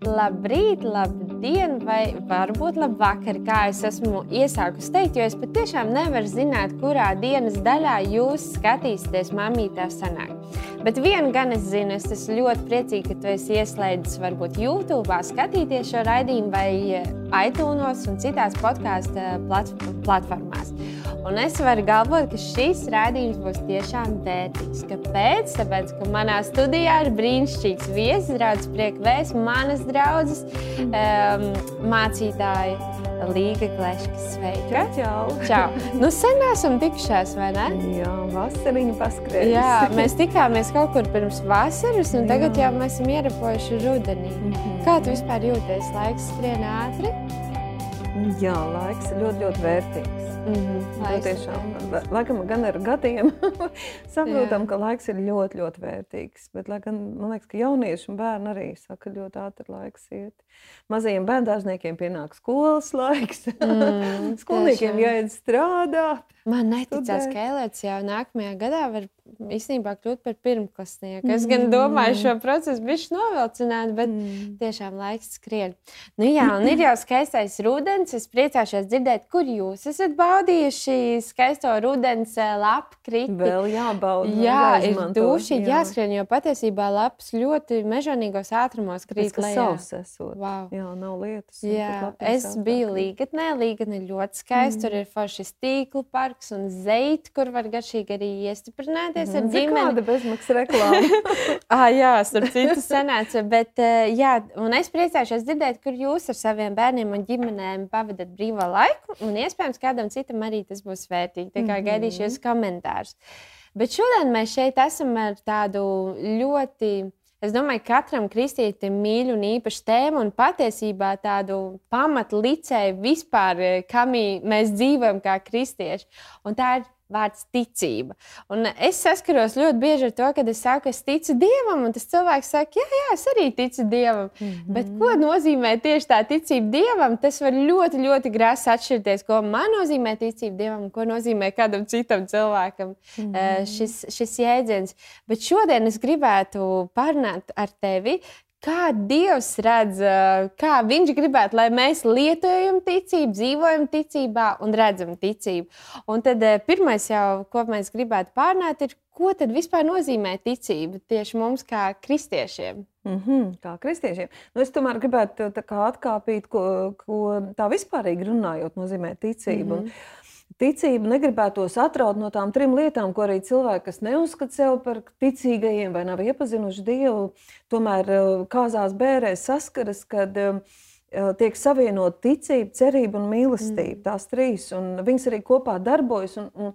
Labrīt, labdien, vai varbūt labvakar, kā es esmu iesākusi teikt, jo es patiešām nevaru zināt, kurā dienas daļā jūs skatīsieties mamītā sanāk. Bet vienu gan es zinu, es esmu ļoti priecīga, ka tu esi ieslēdzis varbūt YouTube, skatīties šo raidījumu vai iTunes un citās podkāstu platformās. Un es varu galvot, ka šis rādījums būs tiešām vērtīgs. Kāpēc? Tāpēc, ka manā studijā ir brīnišķīgs viesis, draugs priekvēs, manas draudzes, um, mācītāji. Līga Gleška, sveika! Čau! Čau. Nu, sen esam tikušās, vai ne? Jā, vasariņa paskrējusi. Jā, mēs tikāmies kaut kur pirms vasaras, un tagad jau mēs esam ierapojuši rudenī. Mm -hmm. Kā tu vispār jūties? Laiks skrien ātri? Jā, laiks ir ļoti, ļoti vērtīgs. Mm -hmm. Tiešām, laikam, gan ar gadiem saprotam, ka laiks ir ļoti, ļoti vērtīgs. Bet, lai gan man liekas, ka jaunieši un bērni arī saka, ļoti ātri laiks iet. Mazajiem bērndārzniekiem pienāk skolas laiks, mm, skolniekiem jāiet strādāt. Man neticās, ka Elēts jau nākamajā gadā var īstenībā kļūt par pirmklasnieku. Es gan domāju, šo procesu bišķi novilcināt, bet mm. tiešām laiks skrien. Nu jā, un ir jau skaistais rudens. Es priecāšos dzirdēt, kur jūs esat baudījuši skaisto rudens eh, lapu kriti. Vēl jābauda. Jā, ir duši jā. jāskrien, jo patiesībā lapas ļoti mežonīgos ātrumos krīt lejā. Savs esot. Wow. Jā, nav lietas. Jā, es biju līgatnē, līgatne ļoti skaisti. Mm. Tur ir forši stīklu parks un zeiti, kur var garšīgi arī iestiprināties tikties ar ģimeni. Kāda bezmaksas reklāma? ah, jā, starp citu sanāca. Bet, uh, jā, un es priecāšos dzirdēt, kur jūs ar saviem bērniem un ģimenēm pavadat brīvo laiku. Un iespējams, kādam citam arī tas būs vērtīgi. Tā kā mm -hmm. gaidīšu jūs komentārus. Bet šodien mēs šeit esam ar tādu ļoti. Es domāju, ka katram kristietim mīļu un īpašu tēmu un patiesībā tādu pamatlicēju vispār, kam mēs dzīvojam kā kristieši. Un tā ir vārds ticība. Un es saskaros ļoti bieži ar to, ka es saku, es ticu Dievam, un tas cilvēks saka, jā, jā es arī ticu Dievam. Mm -hmm. Bet ko nozīmē tieši tā ticība Dievam? Tas var ļoti, ļoti grāsi atšķirties, ko man nozīmē ticība Dievam un ko nozīmē kādam citam cilvēkam mm -hmm. šis, šis jēdziens. Bet šodien es gribētu parunāt ar tevi Kā Dievs redz, kā Viņš gribētu, lai mēs lietojam ticību, dzīvojam ticībā un redzam ticību. Un tad pirmais, jau, ko mēs gribētu pārnāt, ir, ko tad vispār nozīmē ticība tieši mums, kā kristiešiem? Mm -hmm, kā kristiešiem. Nu, es tomēr gribētu atkāpīt, ko, ko tā vispārīgi runājot, nozīmē ticība. Mm -hmm. Ticība negribētos atraut no tām trim lietām, ko arī cilvēki, kas neuzskata sevi par ticīgajiem vai nav iepazinuši Dievu, tomēr eh, kāzās bērēs saskaras, kad eh, tiek savienot ticība, cerība un mīlestība. Mm. Tās trīs, un viņas arī kopā darbojas. Un, un,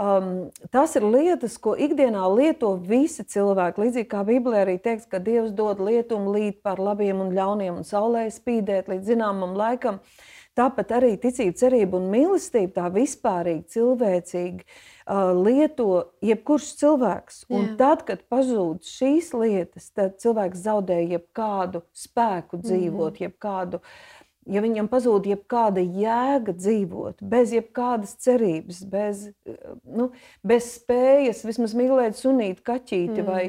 um, tas ir lietas, ko ikdienā lieto visi cilvēki. Līdzīgi kā Bībelē arī teikts, ka Dievs dod lietumu līdz par labiem un ļauniem, un saulē spīdēt līdz zināmam laikam. Uh, Tāpat arī ticība, cerība un mīlestība tā vispārīgi cilvēcīgi uh, lieto jebkurš cilvēks. Un Jā. tad, kad pazūd šīs lietas, tad cilvēks zaudē jebkādu spēku dzīvot, mm. jebkādu. Ja viņam pazūd jebkāda jēga dzīvot, bez jebkādas cerības, bez, nu, bez spējas vismaz mīlēt sunīti, kaķīti mm. vai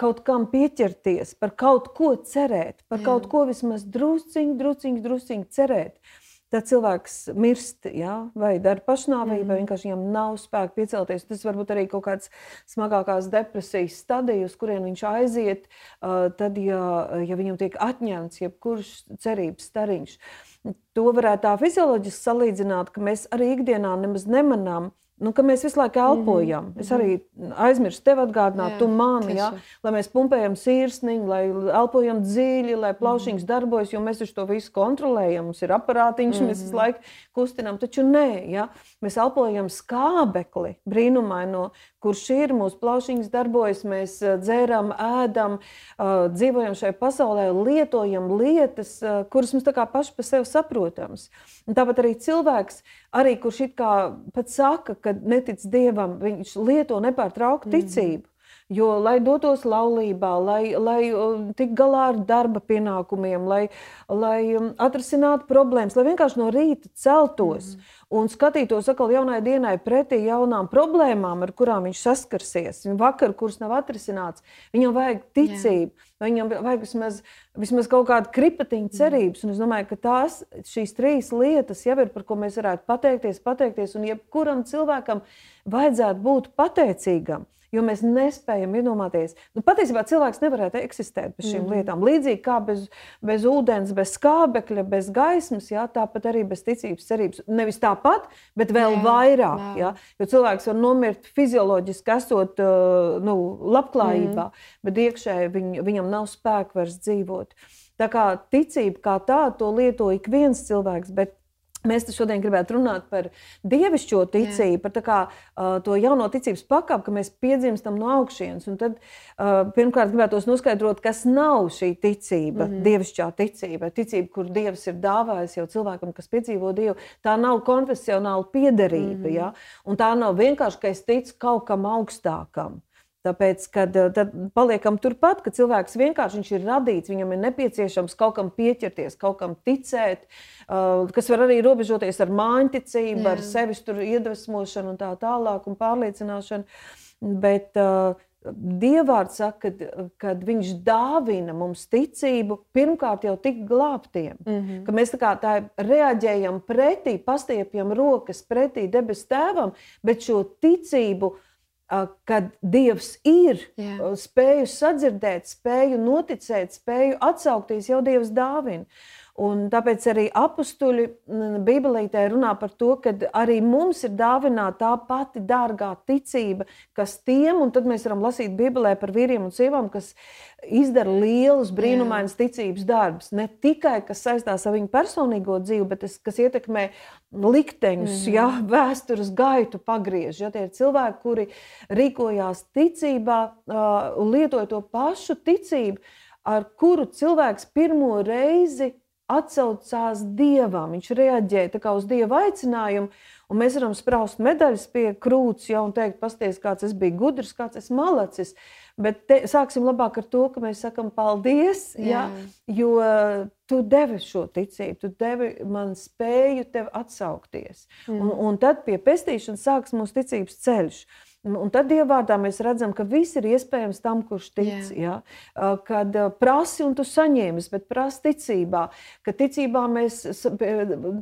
kaut kam pieķerties, par kaut ko cerēt, par Jā. kaut ko vismaz drusciņi, drusciņi, drusciņi cerēt. Uh, tad cilvēks mirst, ja? vai dara pašnāvību, mm. vai vienkārši viņam nav spēka piecelties. Tas varbūt arī kaut kāds smagākās depresijas stadijas, uz kurien viņš aiziet, tad, ja, ja viņam tiek atņemts jebkurš cerības stariņš. To varētu tā fizioloģiski salīdzināt, ka mēs arī ikdienā nemaz nemanām, Nu, mēs visu laiku elpojam. Mm -hmm. Es arī aizmirsu tevi atgādināt, jā, tu mani, ja? lai mēs pumpējam sirsniņu, lai elpojam dziļi, lai plaušiņas mm -hmm. darbojas, jo mēs to visu kontrolējam. Mums ir aparātiņš, mm -hmm. mēs visu mhm. laiku kustinām. Taču nē, ja? mēs elpojam skābekli brīnumaino, kurš ir mūsu plaušiņas darbojas, mēs dzēram, ēdam, dzīvojam šai pasaulē, lietojam lietas, kuras mums paši par sevi saprotams. Un tāpat arī cilvēks, arī kurš it kā pat saka, ka netic Dievam, viņš lieto nepārtrauktu mhm. ticību. Mm. Jo, lai dotos laulībā, lai, lai tiktu galā ar darba pienākumiem, lai, lai atrisinātu problēmas, lai vienkārši no rīta celtos mm. Un skatītos atkal jaunai dienai pretī jaunām problēmām, ar kurām viņš saskarsies. Vakar, kuras nav atrisināts, viņam vajag ticību. Jā. viņam vajag vismaz, vismaz kaut kādu kripatiņu cerības. Un es domāju, ka tās šīs trīs lietas jau ir, par ko mēs varētu pateikties, pateikties, un jebkuram cilvēkam vajadzētu būt pateicīgam. Jo mēs nespējam iedomāties, nu, patiesībā cilvēks nevarētu eksistēt bez šīm mm. lietām. Līdzīgi kā bez, bez ūdens, bez skābekļa, bez gaismas, jā, tāpat arī bez ticības, cerības. Nevis tāpat, bet vēl jā, vairāk. Jā. Jā, jo cilvēks var nomirt fizioloģiski, esot nu, labklājībā, mm. bet iekšēji viņ, viņam nav spēka vairs dzīvot. Tā kā ticība kā tāda, to lieto ik viens cilvēks, bet Mēs šodien gribētu runāt par dievišķo ticību, Jā. par kā, uh, to jauno ticības pakāpi, ka mēs piedzimstam no augšas. Tad uh, pirmkārt gribētu noskaidrot, kas nav šī ticība, mm -hmm. dievišķā ticība. Ticība, kur Dievs ir dāvājis jau cilvēkam, kas piedzīvo Dievu, tā nav konfesionāla piederība. Mm -hmm. ja? Un tā nav vienkārši, ka es ticu kaut kam augstākam. Tāpēc, kad eh, tad paliekam turpat, ka cilvēks vienkārši ir radīts, viņam ir nepieciešams kaut kam pieķerties, kaut kam ticēt, uh, kas var arī robežoties ar mājiņticību, ar sevis iedvesmošanu un tā tālāk, un pārliecināšanu. Bet uh, Dievārds saka, kad viņš dāvina mums ticību, pirmkārt jau tik glābtiem, mm -hmm. ka mēs tā kā tā reaģējam pretī, pastiepjam rokas pretī debes tēvam, bet šo ticību kad Dievs ir, Jā. spēju sadzirdēt, spēju noticēt, spēju atsaukties, jau Dievs dāvina. Un tāpēc arī apstuļi Bībelītē runā par to, ka arī mums ir dāvināta tā pati dārgā ticība, kas tiem, un tad mēs varam lasīt Bībelē par vīriem un sievām, kas izdara lielus, brīnumainus ticības darbus. Ne tikai kas saistās ar viņu personīgo dzīvi, bet tas, kas ietekmē likteņus, mm ja, vēstures gaitu pagriež. Ja, tie ir cilvēki, kuri rīkojās ticībā uh, un lietoja to pašu ticību, ar kuru cilvēks pirmo reizi atsaucās dievam. Viņš reaģēja uz dieva aicinājumu, un mēs varam spraust medaļas pie krūts jau un teikt, pasties, kāds es biju gudrs, kāds es malacis. Bet te, sāksim labāk ar to, ka mēs sakam paldies, Jā. Ja, jo tu devi šo ticību, tu devi man spēju tevi atsaukties. Mm. Un, un tad pie pestīšanas sāks mūsu ticības ceļš. Un tad dievvvārdā mēs redzam, ka viss ir iespējams tam, kurš tic. Yeah. Ja? Kad prasi un tu saņēmis, bet prasi ticībā, ka ticībā mēs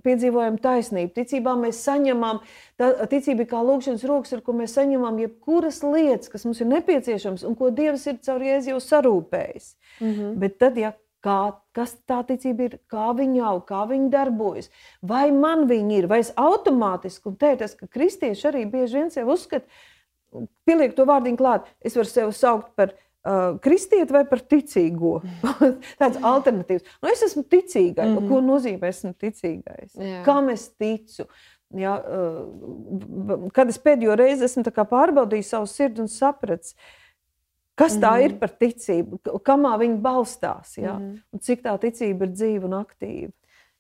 piedzīvojam taisnību, ticībā mēs saņemam, tā ticība ir kā lūkšanas rokas, ar ko mēs saņemam jebkuras lietas, kas mums ir nepieciešams un ko Dievs ir caur jēzu jau sarūpējis. Mm -hmm. Bet tad, ja kā, kas tā ticība ir, kā viņa aug, kā viņa darbojas, vai man viņa ir, vai es automātiski, un teikt, ka kristieši arī bieži vien sev uzskata, pieliek to vārdiņu klāt, es varu sevi saukt par uh, kristieti vai par ticīgo. Tāds alternatīvs. Nu, es esmu ticīgais. Mm -hmm. Ko nozīmē esmu ticīgais? Jā. Kam es ticu? Ja, uh, kad es pēdējo reizi esmu pārbaudījis savu sirdi un sapratu, kas tā mm -hmm. ir par ticību, kamā viņa balstās, ja? mm -hmm. un cik tā ticība ir dzīva un aktīva.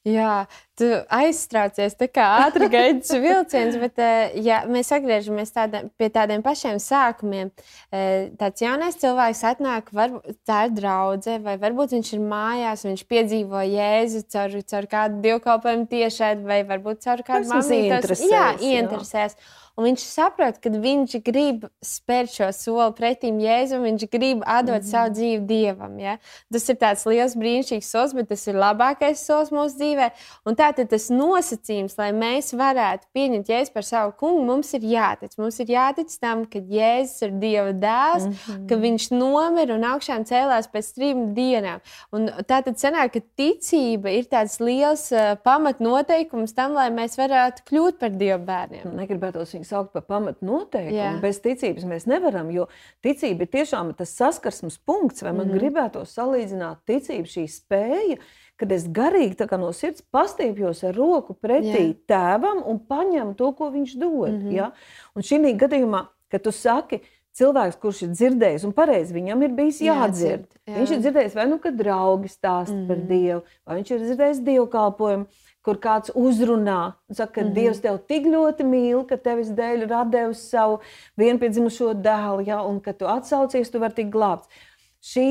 Jā, tu aizstrācies tā kā ātri gaidīts vilciens, bet eh, ja mēs atgriežamies tādā, pie tādiem pašiem sākumiem. Eh, tāds jaunais cilvēks atnāk, varbūt tā ir draudzene, vai varbūt viņš ir mājās, viņš piedzīvo jēzu caur, caur kādu dievkalpojumu tiešai, vai varbūt caur kādu mākslinieku. Jā, ieinteresēs. Jā. Un viņš saprot, ka viņš grib spērt šo soli pretim Jēzum, viņš grib atdot mm -hmm. savu dzīvi Dievam. Ja? Tas ir tāds liels, brīnišķīgs solis, bet tas ir labākais solis mūsu dzīvē. Un tā tad tas nosacījums, lai mēs varētu pieņemt Jēzu par savu kungu, mums ir jātic. Mums ir jātic tam, ka Jēzus ir Dieva dēls, mm -hmm. ka viņš nomira un augšām cēlās pēc trim dienām. Un tā tad sanāk, ka ticība ir tāds liels uh, pamatnoteikums tam, lai mēs varētu kļūt par Dieva bērniem. Negribētos viņu saukt par pamatu noteikumu. Jā. Bez ticības mēs nevaram, jo ticība ir tiešām tas saskarsmes punkts, vai man mm -hmm. gribētu salīdzināt ticību, šī spēja. Kad es garīgi no sirds pastiepjos ar roku pretī Jā. tēvam un paņemu to, ko viņš dod. Mm -hmm. ja? Un šī gadījumā, kad tu saki, cilvēks, kurš ir dzirdējis, un pareizi viņam ir bijis jādzird. Jā, viņš ir dzirdējis, vai nu kad draugi stāsta mm -hmm. par mhm. Dievu, vai viņš ir dzirdējis dievkalpojumu kur kāds uzrunā un saka, ka mm -hmm. Dievs tevi tik ļoti mīl, ka tevis dēļ ir devis savu vienpiedzimušo dēlu, ja, un ka tu atsaucies, tu vari tikt glābts.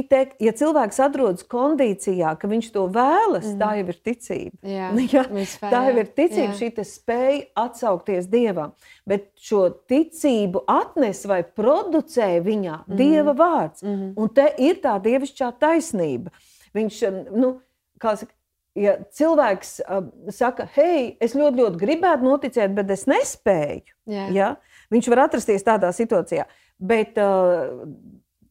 Te, ja cilvēks atrodas kondīcijā, ka viņš to vēlas, mm. tā jau ir ticība. Jā, ja? vispār, Tā jau ir ticība, jā. šī spēja atsaukties dievam. Bet šo ticību atnes vai producē viņā mm. dieva vārds. Mm. Un te ir tā dievišķā taisnība. Viņš, nu, kā saka, ja cilvēks uh, saka, hei, es ļoti, ļoti gribētu noticēt, bet es nespēju, Jā. ja? viņš var atrasties tādā situācijā. Bet uh,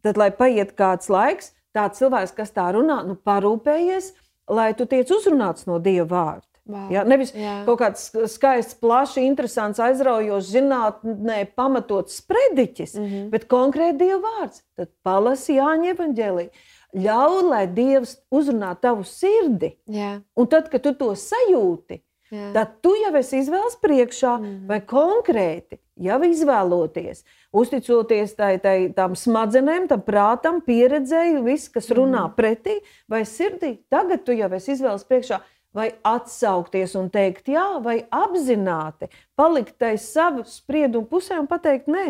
tad, lai paiet kāds laiks, tāds cilvēks, kas tā runā, nu, parūpējies, lai tu tiec uzrunāts no Dieva vārda. Wow. Ja? Nevis Jā. kaut kāds skaists, plašs, interesants, aizraujošs, zinātnē pamatots sprediķis, mm -hmm. bet konkrēti Dieva vārds. Tad palasi Jāņa evaņģēlī. Ļauj, lai Dievs uzrunā tavu sirdi. Jā. Un tad, kad tu to sajūti, Jā. tad tu jau esi izvēles priekšā, mm. vai konkrēti jau izvēloties, uzticoties tai, tai, tam smadzenēm, tam prātam, pieredzēju, viss, kas runā mm. pretī, vai sirdī. Tagad tu jau esi izvēles priekšā. Vai atsaukties un teikt, jā, vai apzināti palikt aiz savu spriedumu pusē un pateikt, nē.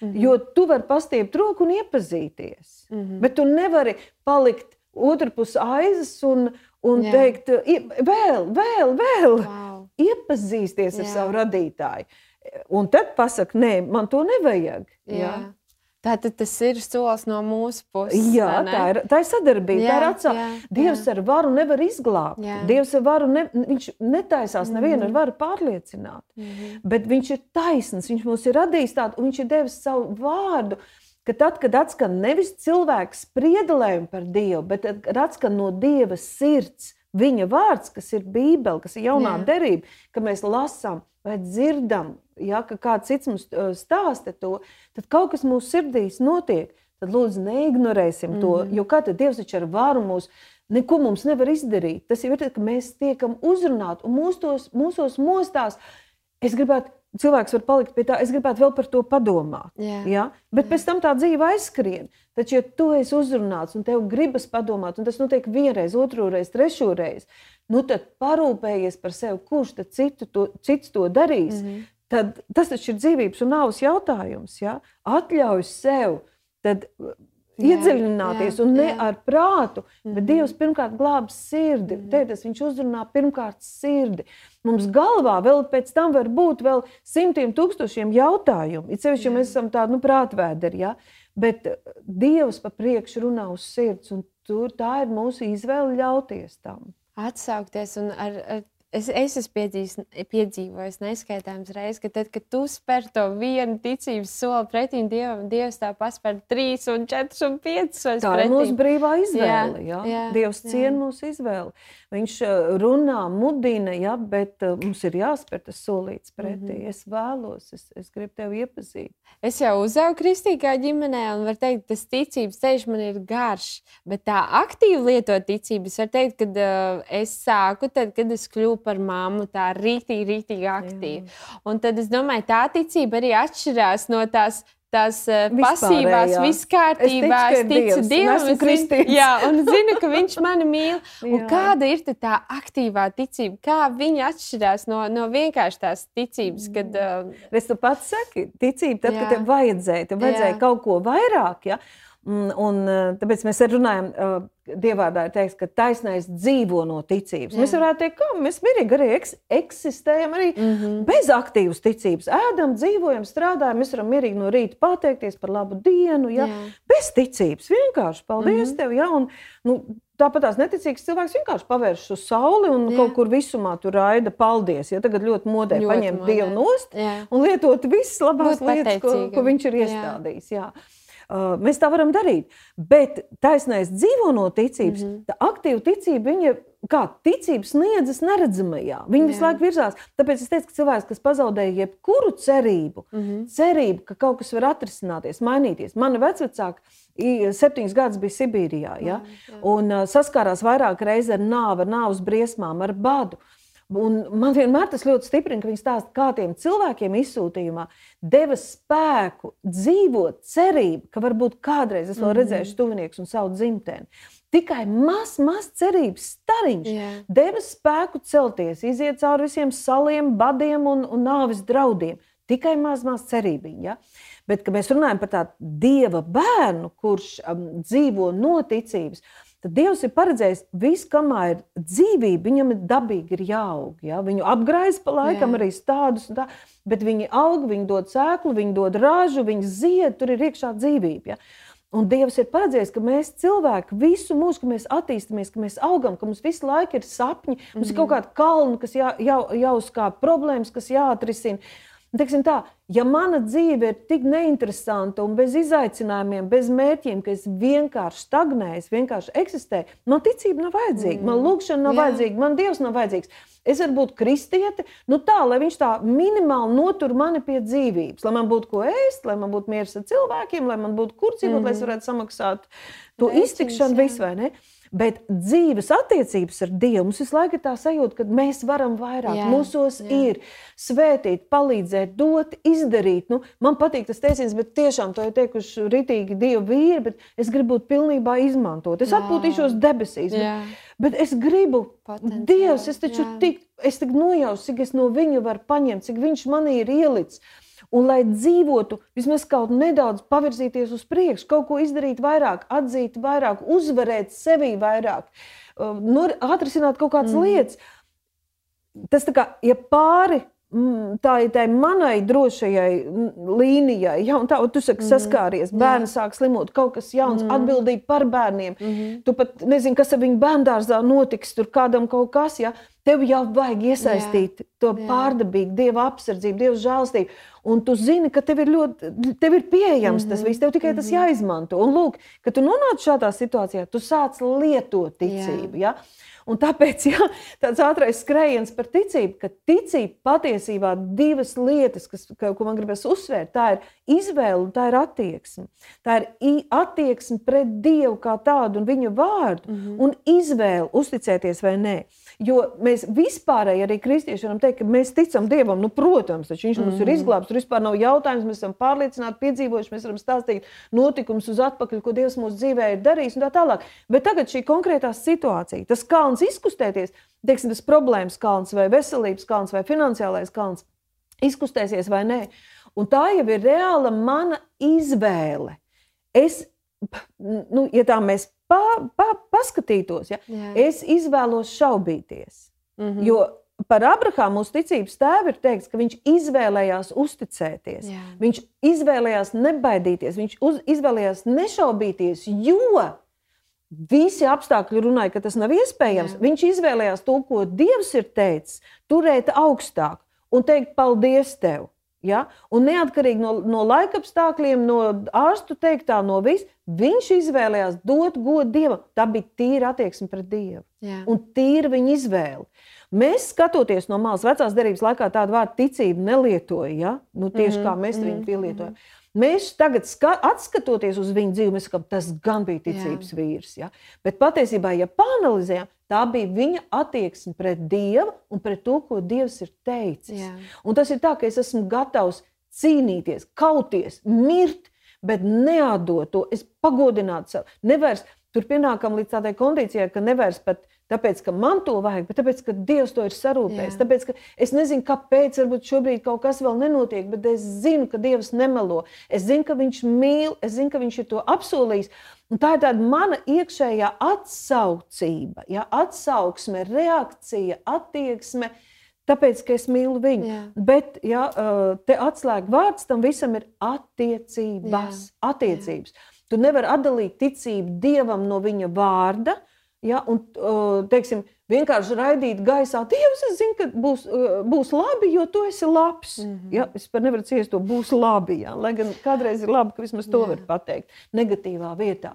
Mm -hmm. Jo tu vari pastiept roku un iepazīties. Mm -hmm. Bet tu nevari palikt otrpus aizas un, un Jā. teikt, "I- vēl, vēl, vēl. Wow. Iepazīsties ar Jā. savu radītāju. Un tad pasakot, nē, man to nevajag. Jā. Tātad tas ir solis no mūsu puses. Jā, tā ir, tā ir sadarbība. Jā, tā ir Jā, atsā... jā, Dievs jā. ar varu nevar izglābt. Jā. Dievs ar varu ne... viņš netaisās nevienu ar varu pārliecināt. Mhm. Bet viņš ir taisns, viņš mums ir radījis tādu, un viņš ir devis savu vārdu. Ka tad, kad atskan nevis cilvēks spriedelēm par Dievu, bet kad atskan no Dieva sirds, viņa vārds, kas ir Bībele, kas ir jaunā Jā. derība, ka mēs lasām vai dzirdam, ja, kāds cits mums stāsta to, tad kaut kas mūsu sirdīs notiek. Tad lūdzu, neignorēsim mm -hmm. to, jo kā tad Dievs taču ar varu mūs. Neko mums nevar izdarīt. Tas jau ir tas, ka mēs tiekam uzrunāti un mūsos, mūsos mostās. Es gribētu, cilvēks var palikt pie tā, es gribētu vēl par to padomāt. Jā. Ja? Bet pēc tam tā dzīve aizskrien. Taču, ja tu esi uzrunāts un tev gribas padomāt, un tas notiek vienreiz, trešo reizi, nu tad parūpējies par sevi, kurš tad citu to, cits to darīs. Mm -hmm. Tad, tas taču ir dzīvības un nāves jautājums. Ja? Atļauj sev tad, Jā, iedziļināties, jā, un ne jā. ar prātu, bet Dievs pirmkārt glābs sirdi. -hmm. Tētis, viņš uzrunā pirmkārt sirdi. Mums galvā vēl pēc tam var būt vēl simtiem tūkstošiem jautājumu. It sevišķi, ja mēs esam tādi nu, prātvēderi, ja? bet eh, Dievs pa priekšu runā uz sirds, un tur tā ir mūsu izvēle ļauties tam. atsaukties. un Ar, ar, es, es esmu piedzīvojis, piedzīvojis neskaitāmas reizes, ka tad, kad tu spēr to vienu ticības soli pretī Dievam, Dievs tā paspēr trīs, un četrus un piecus Tā ir pretī. mūsu brīvā izvēle. Jā, Ja? jā, Dievs jā. ciena mūsu izvēli. Viņš eh, runā, mudina, ja? bet eh, mums ir jāspēr tas solīts pretī. Mm. -hmm. Es vēlos, es, es gribu tevi iepazīt. Es jau uzaugu kristīgā ģimenē, un var teikt, tas ticības ceļš man ir garš. Bet tā aktīvi lietot ticību, es varu teikt, ka uh, es sāku tad, kad es kļuvu par mammu, tā rītīgi, rītīgi aktīvi. Un tad es domāju, tā ticība arī atšķirās no tās. Tās pasīvās, Vispārējā. viss kārtībā. Es ticu, ir Dievs, un Dievam, es zinu- kristīts. Jā, un zinu, ka Viņš mani mīl. Un Jā. kāda ir tā aktīvā ticība? Kā viņa atšķirās no, no vienkārši tās ticības, kad uh, Es tu pats saki, ticība, tad, Jā. kad tev vajadzēja, tev vajadzēja Jā. kaut ko vairāk. Ja? Un, un, eh, tāpēc mēs arī runājam, uh, Dievvvārdā ir teikts, ka taisnais dzīvo no ticības. Jā. Mēs varētu teikt, ka mēs mierīgi arī eks, eksistējam arī mm. -hmm. bez aktīvas ticības. Ēdam, dzīvojam, strādājam, mēs varam mierīgi no rīta pateikties par labu dienu. Ja? Jā. Bez ticības vienkārši paldies mm. -hmm. tev. Ja? Un, nu, Tāpat tās neticīgs cilvēks vienkārši pavērš uz sauli un Jā. Jā. kaut kur visumā tur raida paldies. Ja tagad ļoti modē Ļoti paņemt modē. Dievu nost Jā. un lietot visas labās Būt lietas, ko, ko viņš ir Jā. iestādījis. Jā. Uh, mēs tā varam darīt. Bet taisnais dzīvo no ticības, mm. -hmm. tā aktīva ticība, viņa kā ticība sniedzas neredzamajā. Viņa visu laiku virzās. Tāpēc es teicu, ka cilvēks, kas pazaudēja jebkuru cerību, mm. -hmm. cerību, ka kaut kas var atrisināties, mainīties. Mana vecvecāka septiņus gadus bija Sibīrijā ja? un uh, saskārās vairāk reizes ar nāvi, ar nāves briesmām, ar badu. Un man vienmēr tas ļoti stiprina, ka viņi stāsta, kā tiem cilvēkiem izsūtījumā deva spēku dzīvot, cerību, ka varbūt kādreiz es vēl redzēšu tuvinieks un savu dzimteni. Tikai mazs, mazs cerības stariņš Jā. deva spēku celties, iziet cauri visiem saliem, badiem un, un nāves draudiem. Tikai maz, maz cerībiņa. Ja? Bet, mēs runājam par tādu dieva bērnu, kurš um, dzīvo no ticības, tad Dievs ir paredzējis visu, kamēr ir dzīvība, viņam ir dabīgi ir jāaug. Ja? Viņu apgraiz pa laikam Jā. arī stādus, tā, bet viņi aug, viņi dod sēklu, viņi dod ražu, viņi zied, tur ir iekšā dzīvība. Ja? Un Dievs ir paredzējis, ka mēs cilvēki visu mūžu, ka mēs attīstāmies, ka mēs augam, ka mums visu laiku ir sapņi, mums mm -hmm. ir kaut mhm. kāda kalna, kas jā, jā, jāuzkāp, problēmas, kas jāatrisina. Teiksim tā, ja mana dzīve ir tik neinteresanta un bez izaicinājumiem, bez mērķiem, ka es vienkārši stagnēju, es vienkārši eksistēju, man ticība nav vajadzīga, man mm. lūgšana nav Jā. vajadzīga, man dievs nav vajadzīgs. Es varu būt kristieti, nu tā, lai viņš tā minimāli notur mani pie dzīvības, lai man būtu ko ēst, lai man būtu miers ar cilvēkiem, lai man būtu kur dzīvot, mm. lai es mm. varētu samaksāt to iztikšanu, visu vai ne. Bet dzīves attiecības ar Dievu mums visu laiku ir tā sajūta, ka mēs varam vairāk. Jā, Mūsos jā. ir svētīt, palīdzēt, dot, izdarīt. Nu, man patīk tas teiciens, bet tiešām to ir teikuši ritīgi Dieva vīri, bet es gribu būt pilnībā izmantot. Es jā. atpūtīšos debesīs. Jā. Bet, bet es gribu, Potenciāli, Dievs, es taču jā. tik, es tik nojaušu, cik es no viņa varu paņemt, cik viņš manī ir ielicis un lai dzīvotu, vismaz kaut nedaudz pavirzīties uz priekšu, kaut ko izdarīt vairāk, atzīt vairāk, uzvarēt sevi vairāk, uh, nu, atrisināt kaut kādas mm. lietas. Tas tā kā, ja pāri tā ir tā manai drošajai līnijai, ja tā, tu saki, mhm. saskāries, bērni jā. sāk slimot, kaut kas jauns, mm. atbildība par bērniem. Mm -hmm. Tu pat nezini, kas ar viņu bērngārzā notiks, tur kādam kaut kas, ja tev jau vajag iesaistīt jā. to jā. pārdabīgu, dieva apsardzību, dieva žēlstību. Un tu zini, ka tev ir ļoti, tev ir pieejams mm -hmm. tas mhm. viss, tev tikai mm -hmm. tas mhm. jāizmanto. Un lūk, kad tu nonāc šādā situācijā, tu sāc lietot ticību. Jā. Ja? Un tāpēc jā, tāds ātrais skrējiens par ticību, ka ticība patiesībā divas lietas, kas, ko man gribas uzsvērt, tā ir izvēle un tā ir attieksme. Tā ir attieksme pret Dievu kā tādu un viņa vārdu, mm -hmm. un izvēle uzticēties vai nē. Jo mēs vispārēji arī kristieši varam teikt, ka mēs ticam Dievam. Nu, protams, viņš mm -hmm. mums ir mhm. izglābts. Tur vispār nav jautājums. Mēs esam pārliecināti, piedzīvojuši, mēs varam stāstīt notikumus uz atpakaļ, ko Dievs mūsu dzīvē ir darījis un tā tālāk. Bet tagad šī konkrētā situācija, tas kalns izkustēties, teiksim, tas problēmas kalns vai veselības kalns vai finansiālais kalns, izkustēsies vai nē. Un tā jau ir reāla mana izvēle. Es, nu, ja tā mēs pa, pa, paskatītos, ja, Jā. es izvēlos šaubīties. Mm -hmm. Jo par Abrahāmu mūsu ticības tēvu ir teikts, ka viņš izvēlējās uzticēties. Jā. Viņš izvēlējās nebaidīties, viņš uz, izvēlējās nešaubīties, jo visi apstākļi runāja, ka tas nav iespējams. Jā. Viņš izvēlējās to, ko Dievs ir teicis, turēt augstāk un teikt paldies tev. Ja? Un neatkarīgi no, no laika apstākļiem, no ārstu teiktā, no vis, viņš izvēlējās dot godu Dievam. Tā bija tīra attieksme pret Dievu Jā. un tīra viņa izvēle. Mēs skatoties no malas, vecās derības laikā tādu vārdu ticību nelietoja, ja? nu, tieši mm -hmm. kā mēs mm -hmm. viņu pielietojam. Mm -hmm. Mēs tagad, skatoties uz viņu dzīvi, mēs sakām, tas gan bija ticības Jā. vīrs. Ja? Bet patiesībā, ja panelizējam, tā bija viņa attieksme pret Dievu un pret to, ko Dievs ir teicis. Tas ir tā, ka es esmu gatavs cīnīties, kauties, mirt, bet neatdot to. Es pagodinātu sev. Nevairs tur pienākam līdz tādai kondīcijai, ka nevairs pat tāpēc, ka man to vajag, bet tāpēc, ka Dievs to ir sarūpējis. Tāpēc, es nezinu, kāpēc varbūt šobrīd kaut kas vēl nenotiek, bet es zinu, ka Dievs nemelo. Es zinu, ka Viņš mīl, es zinu, ka Viņš ir to apsolījis. Un tā ir tāda mana iekšējā atsaucība, ja, atsauksme, reakcija, attieksme. Tāpēc, ka es mīlu viņu. Jā. Bet ja, te atslēga vārds tam visam ir attiecības. Jā. attiecības. Jā. Tu nevari atdalīt ticību Dievam no viņa vārda, Ja, un, teiksim, vienkārši raidīt gaisā, Dievs, es zinu, ka būs, būs labi, jo tu esi labs. Mm -hmm. ja, es pat nevaru ciest to, būs labi. Ja, lai gan kādreiz ir labi, ka vismaz to Jā. var pateikt negatīvā vietā.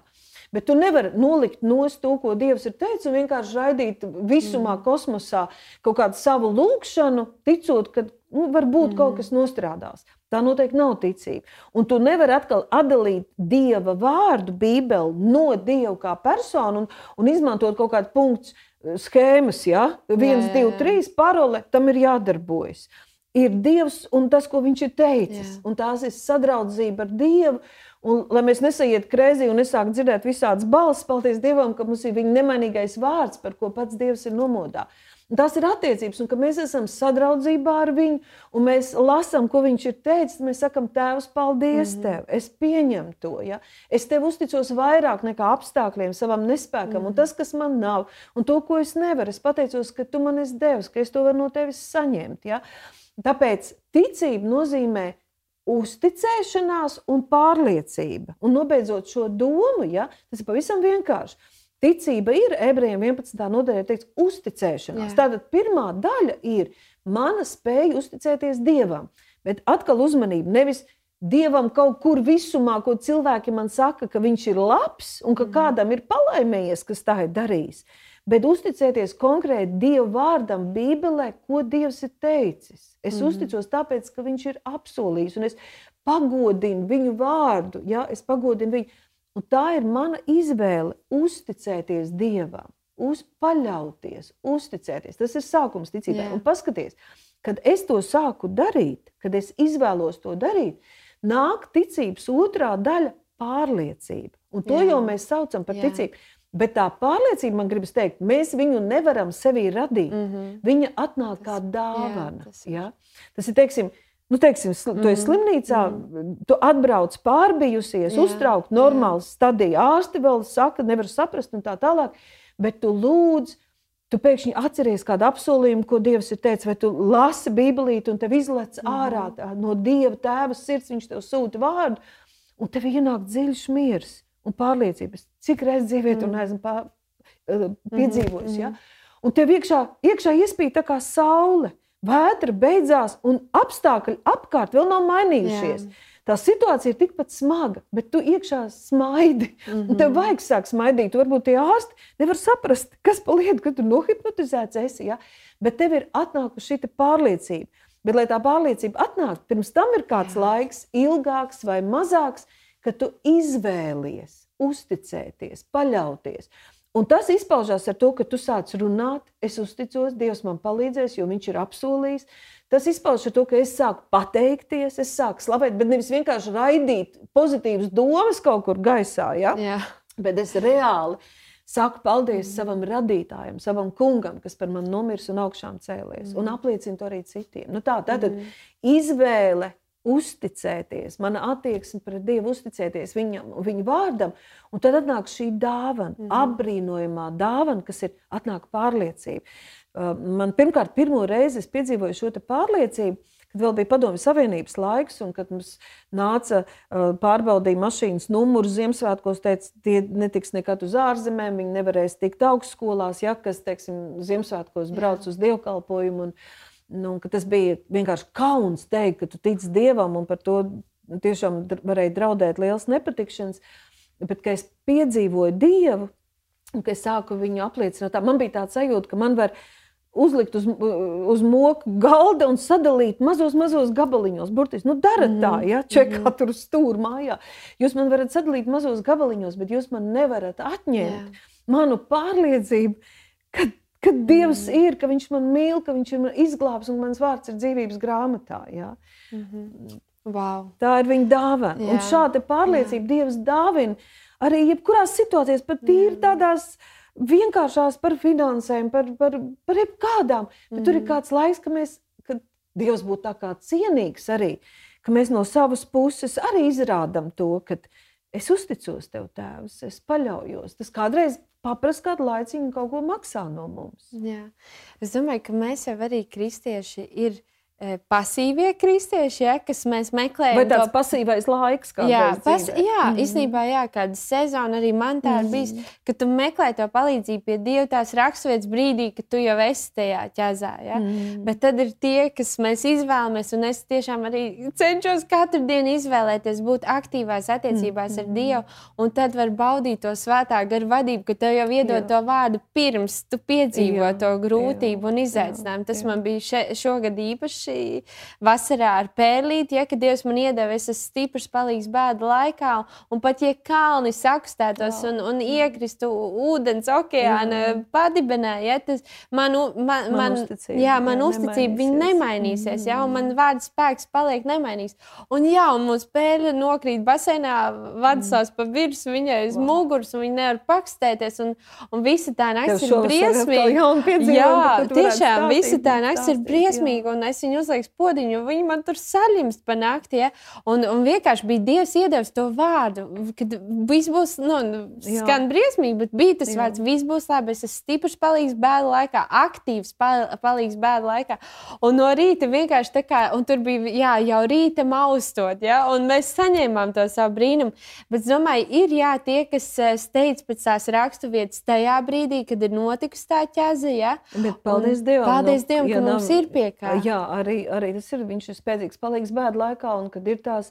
Bet tu nevari nolikt no to, ko Dievs ir teicis, un vienkārši raidīt visumā, mm. kosmosā kaut kādu savu lūgšanu, ticot, ka nu, varbūt mm. kaut kas nostrādās. Tā noteikti nav ticība. Un tu nevari atkal atdalīt dieva vārdu, Bībeli no dieva kā personu un, un izmantot kaut kādu punktu eh, schēmas. Ja? Viens, divi, trīs parole, tam ir jādarbojas. Ir Dievs un tas, ko viņš ir teicis. Jā. Un tās ir sadraudzība ar Dievu. Un, lai mēs nesaiet krēsī un nesāktu dzirdēt visādas balss, paldies Dievam, ka mums ir viņa nemainīgais vārds, par ko pats Dievs ir nomodā. Un tas ir attiecības, un ka mēs esam sadraudzībā ar viņu, un mēs lasām, ko viņš ir teicis. Mēs sakām, Tēvs, paldies mm -hmm. tev, es pieņemu to. Ja? Es tev uzticos vairāk nekā apstākļiem, savam nespēkam, mm -hmm. un tas, kas man nav, un to, ko es nevaru. Es pateicos, ka tu man esi devis, ka es to varu no tevis saņemt. Ja? Tāpēc ticība nozīmē uzticēšanās un pārliecība. Un nobeidzot šo domu, ja, tas ir pavisam vienkārši. Ticība ir ebrejiem 11. nodaļā teikts uzticēšanās. Jā. Tātad pirmā daļa ir mana spēja uzticēties Dievam. Bet atkal uzmanība nevis Dievam kaut kur visumā, ko cilvēki man saka, ka viņš ir labs un ka mm. kādam ir palaimējies, kas tā ir darījis. Bet uzticēties konkrēti Dieva vārdam, Bībelē, ko Dievs ir teicis. Es mm. uzticos tāpēc, ka Viņš ir apsolījis, un es pagodinu viņu vārdu. Ja? Es pagodinu viņu. Un tā ir mana izvēle uzticēties Dievam, uz paļauties, uzticēties. Tas ir sākums ticībai. Yeah. Un paskaties, kad es to sāku darīt, kad es izvēlos to darīt, nāk ticības otrā daļa - pārliecība. Un to Jā. jau mēs saucam par Jā. ticību. Bet tā pārliecība, man gribas teikt, mēs viņu nevaram sevī radīt. Mm -hmm. Viņa atnāk kā dāvana. Jā, tas, ir. Ja? tas ir, teiksim, nu, teiksim, tu mm esi slimnīcā, mm tu atbrauc pārbijusies, jā, uztraukt, normāls stadija. Ārsti vēl saka, nevar saprast un tā tālāk. Bet tu lūdz, tu pēkšņi atceries kādu apsolījumu, ko Dievs ir teicis, vai tu lasi Bībelīti un tev izlec mm ārā tā, no Dieva tēva sirds, viņš tev sūta vārdu, un tev ienāk dziļš miers un pārliecības. Cik reizes dzīvē tu mm. neesmu pār, uh, piedzīvojis. Mm. Ja? Un tev iekšā, iekšā iespīja tā kā saule. Vētra beidzās, un apstākļi apkārt vēl nav mainījušies. Jā. Tā situācija ir tikpat smaga, bet tu iekšā smaidi. Mm -hmm. Tev vajag sākt smaidīt. Varbūt tie ārsti nevar saprast, kas pa lietu, ka tu nohipnotizēts esi. Ja? Bet tev ir atnākusi šī pārliecība. Bet, lai tā pārliecība atnāktu, pirms tam ir kāds Jā. laiks, ilgāks vai mazāks, ka tu izvēlies uzticēties, paļauties. Un tas izpaužās ar to, ka tu sāc runāt, es uzticos, Dievs man palīdzēs, jo Viņš ir apsolījis. Tas izpaužas ar to, ka es sāku pateikties, es sāku slavēt, bet nevis vienkārši raidīt pozitīvas domas kaut kur gaisā. Ja? Jā. Bet es reāli saku paldies mm. savam radītājam, savam kungam, kas par mani nomirs un augšām cēlies, mm. un apliecinu to arī citiem. Nu tā, tad mm. izvēle uzticēties, mana attieksme pret Dievu, uzticēties viņam, viņa vārdam, un tad nāk šī dāvana, mm apbrīnojamā dāvana, kas ir atnāk pārliecība. Uh, man pirmkārt, pirmo reizi es piedzīvoju šo pārliecību, kad vēl bija Padomju Savienības laiks, un kad mums nāca uh, pārbaudīja mašīnas numuru Ziemassvētkos, teica, tie netiks nekad uz ārzemēm, viņi nevarēs tikt augstskolās, ja kas, teiksim, Ziemassvētkos brauc Jā. uz dievkalpojumu. Un, Nu, tas bija vienkārši kauns teikt, ka tu tici dievam, un par to tiešām varēja draudēt liels nepatikšanas. Bet, kad es piedzīvoju dievu, un es sāku viņu apliecināt, tā, man bija tāds sajūta, ka man var uzlikt uz, uz moku galda un sadalīt mazos, mazos gabaliņos. Burtiski, nu, darat tā, mhm, ja čekā mm. tur stūr mājā. Jūs man varat sadalīt mazos gabaliņos, bet jūs man nevarat atņemt yeah. manu pārliecību, ka Dievs mm. ir, ka Viņš man mīl, ka Viņš ir man izglābs un mans vārds ir dzīvības grāmatā. Ja? Mm -hmm. wow. Tā ir viņa dāvana. Jā. Un šāda pārliecība Jā. Dievs dāvina arī jebkurās situācijās, pat tīri mm. tādās vienkāršās par finansēm, par, par, par jebkādām. Bet mm. tur ir mhm. kāds laiks, ka mēs, kad Dievs būtu tā kā cienīgs arī, ka mēs no savas puses arī izrādām to, ka es uzticos tev, Tēvs, es paļaujos. Tas kādreiz paprast kādu laiciņu, kaut ko maksā no mums. Jā. Es domāju, ka mēs jau arī kristieši ir pasīvie kristieši, ja, kas mēs meklējam. Vai tāds to... pasīvais laiks, kā jā, pas, jā, mm. īstenībā, jā, kāda sezona arī man tā ir mm. bijis, ka tu meklē to palīdzību pie Dieva tās raksturvietas brīdī, kad tu jau esi tajā ķezā. Ja? Mm. Bet tad ir tie, kas mēs izvēlamies, un es tiešām arī cenšos katru dienu izvēlēties būt aktīvās attiecībās mm. ar Dievu, un tad var baudīt to svētā garu vadību, ka tev jau iedod jā. to vārdu pirms tu piedzīvo jā. to grūtību jā. un izaicinājumu. Tas jā. man bija še, šogad īpašs forši vasarā ar pērlīti, ja, ka Dievs man iedeva, es esmu stiprs palīgs bēdu laikā, un pat ja kalni sakstētos wow. un, un iekristu ūdens okeāna mm. padibenē, ja, tas man, man, man, man uzticība, jā, man jā, uzticība viņa nemainīsies, mm. ja, un man vārds spēks paliek nemainīgs. Un jā, un mūsu pērle nokrīt baseinā, vadasās mm. pa virsmu viņai uz wow. muguras, un viņa nevar pakstēties, un, un visa tā nakts ir briesmīga. Jā, tiešām, visa tā nakts ir briesmīga, un es viņu uzlieku podiņu, un viņi man tur saļimst pa nakti, ja, un, un vienkārši bija Dievs iedevis to vārdu, kad viss būs, nu, skan jā. briesmīgi, bet bija tas jā. vārds, viss būs labi, es esmu stiprs palīgs bēdu laikā, aktīvs palīgs bēdu laikā, un no rīta vienkārši tā kā, un tur bija, jā, jau rīta maustot, ja, un mēs saņēmām to savu brīnumu, bet es domāju, ir, jā, tie, kas eh, steidz pēc tās rakstu vietas tajā brīdī, kad ir notikusi tā ķēze, ja. Bet paldies Dievam. Paldies nu, Dievam, ka nav, mums ir pie kā. Jā, arī, arī tas ir, viņš ir spēcīgs palīgs bēdu laikā, un kad ir tās,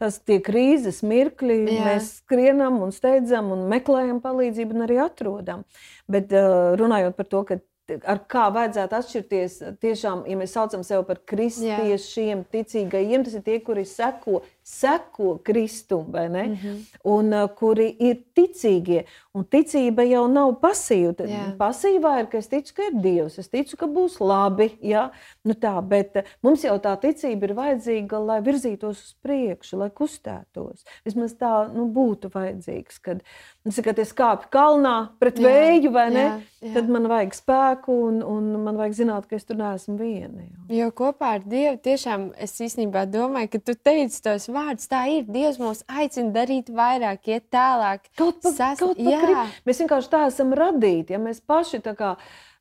tās tie krīzes mirkļi, jā. mēs skrienam un steidzam un meklējam palīdzību un arī atrodam. Bet uh, runājot par to, ka ar kā vajadzētu atšķirties. Tiešām, ja mēs saucam sevi par kristiešiem, ticīgajiem, tas ir tie, kuri seko seko Kristum, vai ne? Mm -hmm. Un uh, kuri ir ticīgie. Un ticība jau nav pasīva. Yeah. Pasīvā ir, ka es ticu, ka ir Dievs, es ticu, ka būs labi. Ja? Nu tā, bet uh, mums jau tā ticība ir vajadzīga, lai virzītos uz priekšu, lai kustētos. Vismaz tā nu, būtu vajadzīgs. Kad, nu, kad es kāpu kalnā pret yeah. vēju, vai ne? Yeah. Jā. Tad man vajag spēku, un, un man vajag zināt, ka es tur neesmu viena. Jo, jo kopā ar Dievu tiešām es īstenībā domāju, ka tu teici tos vārdus vārds tā ir. Dievs mūs aicina darīt vairāk, iet tālāk. Kaut pa, Sas... kaut pa mēs vienkārši tā esam radīti. Ja mēs paši tā kā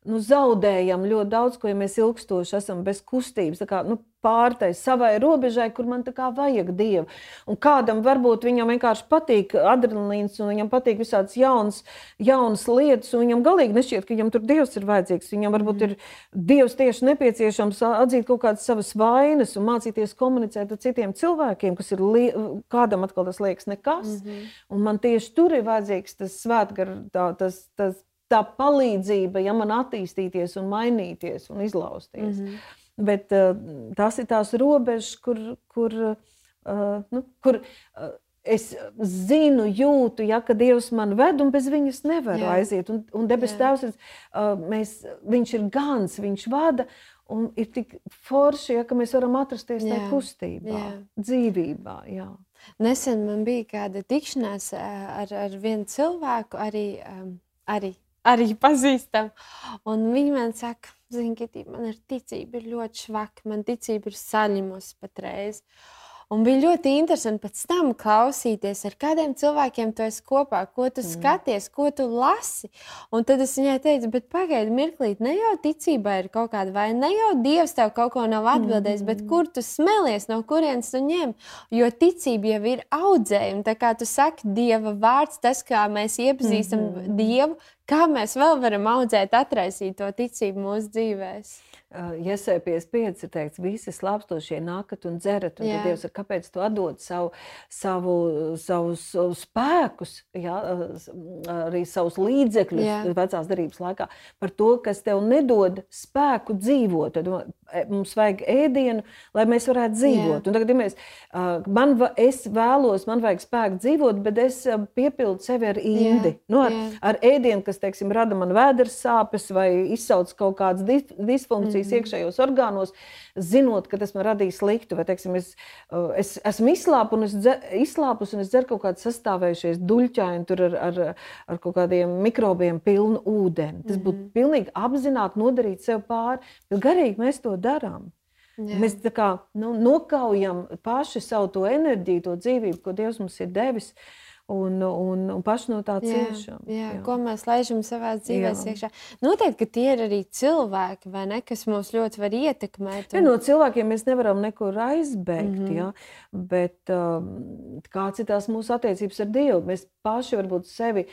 nu, zaudējam ļoti daudz, ko ja mēs ilgstoši esam bez kustības. Kā, nu, pārtai savai robežai, kur man tā kā vajag dievu. Un kādam varbūt viņam vienkārši patīk adrenalīns, un viņam patīk visādas jaunas, jaunas lietas, un viņam galīgi nešķiet, ka viņam tur dievs ir vajadzīgs. Viņam varbūt ir dievs tieši nepieciešams atzīt kaut kādas savas vainas un mācīties komunicēt ar citiem cilvēkiem, kas ir kādam atkal tas liekas nekas. Mm -hmm. Un man tieši tur ir vajadzīgs tas svētgar, tā, tas, tas, tā palīdzība, ja man attīstīties un mainīties un izlausties. Mm -hmm. Bet uh, tās ir tās robežas, kur, kur, uh, nu, kur uh, es zinu, jūtu, ja, ka Dievs man ved, un bez viņas nevaru Jā. aiziet. Un, un debes Tēvs, uh, mēs, viņš ir gans, viņš vada. Un ir tik forši, ja, ka mēs varam atrasties tajā kustībā, jā. dzīvībā. Jā. Nesen man bija kāda tikšanās ar, ar vienu cilvēku, arī, um, arī, arī pazīstamu. Viņi man saka, Zini, ka man ir ticība, ir ļoti švaka, man ticība ir saņemusi patreiz. Un bija ļoti interesanti pēc tam klausīties, ar kādiem cilvēkiem tu esi kopā, ko tu mm. skaties, ko tu lasi. Un tad es viņai teicu, bet pagaidi, mirklīt, ne jau ticībā ir kaut kāda vaina, ne jau Dievs tev kaut ko nav atbildējis, mm. bet kur tu smēlies, no kurienes tu ņem. Jo ticība jau ir audzējuma. Tā kā tu saki, Dieva vārds, tas, kā mēs iepazīstam mm. Dievu, Kā mēs vēl varam audzēt, atraisīt to ticību mūsu dzīvēm? Iesai 55 ir teikts, visi slāpstošie nākat un dzerat. Un tad Dievs ir, kāpēc tu atdod savu, savu, savus, savus spēkus, jā, arī savus līdzekļus jā. vecās darības laikā par to, kas tev nedod spēku dzīvot. Tad mums vajag ēdienu, lai mēs varētu dzīvot. Jā. Un tagad, ja mēs, man, es vēlos, man vajag spēku dzīvot, bet es piepildu sevi ar indi. Jā. Nu, ar, Jā. ar ēdienu, kas, teiksim, rada man vēders sāpes vai izsauc kaut kādas disfunkcijas funkcijas mm. iekšējos orgānos, zinot, ka tas man radīs sliktu. Vai, teiksim, es, es esmu izslāpus un, es dzer, izslāpus un es dzeru kaut kādu sastāvējušies duļķaini ar, ar, ar kaut kādiem mikrobiem pilnu ūdeni. Tas būtu mm. pilnīgi apzināti nodarīt sev pāri, bet garīgi mēs to darām. Jā. Mēs kā, nu, nokaujam paši savu to enerģiju, to dzīvību, ko Dievs mums ir devis. Un, un, un paši no tā ciešam. Jā, jā, jā. Ko mēs laižam savā dzīvē iekšā. Noteikti, ka tie ir arī cilvēki, ne, kas mūs ļoti var ietekmēt. Un... Ja, no cilvēkiem mēs nevaram nekur aizbēgt, mm -hmm. ja, bet um, kāds ir tās mūsu attiecības ar Dievu? Mēs paši varbūt sevi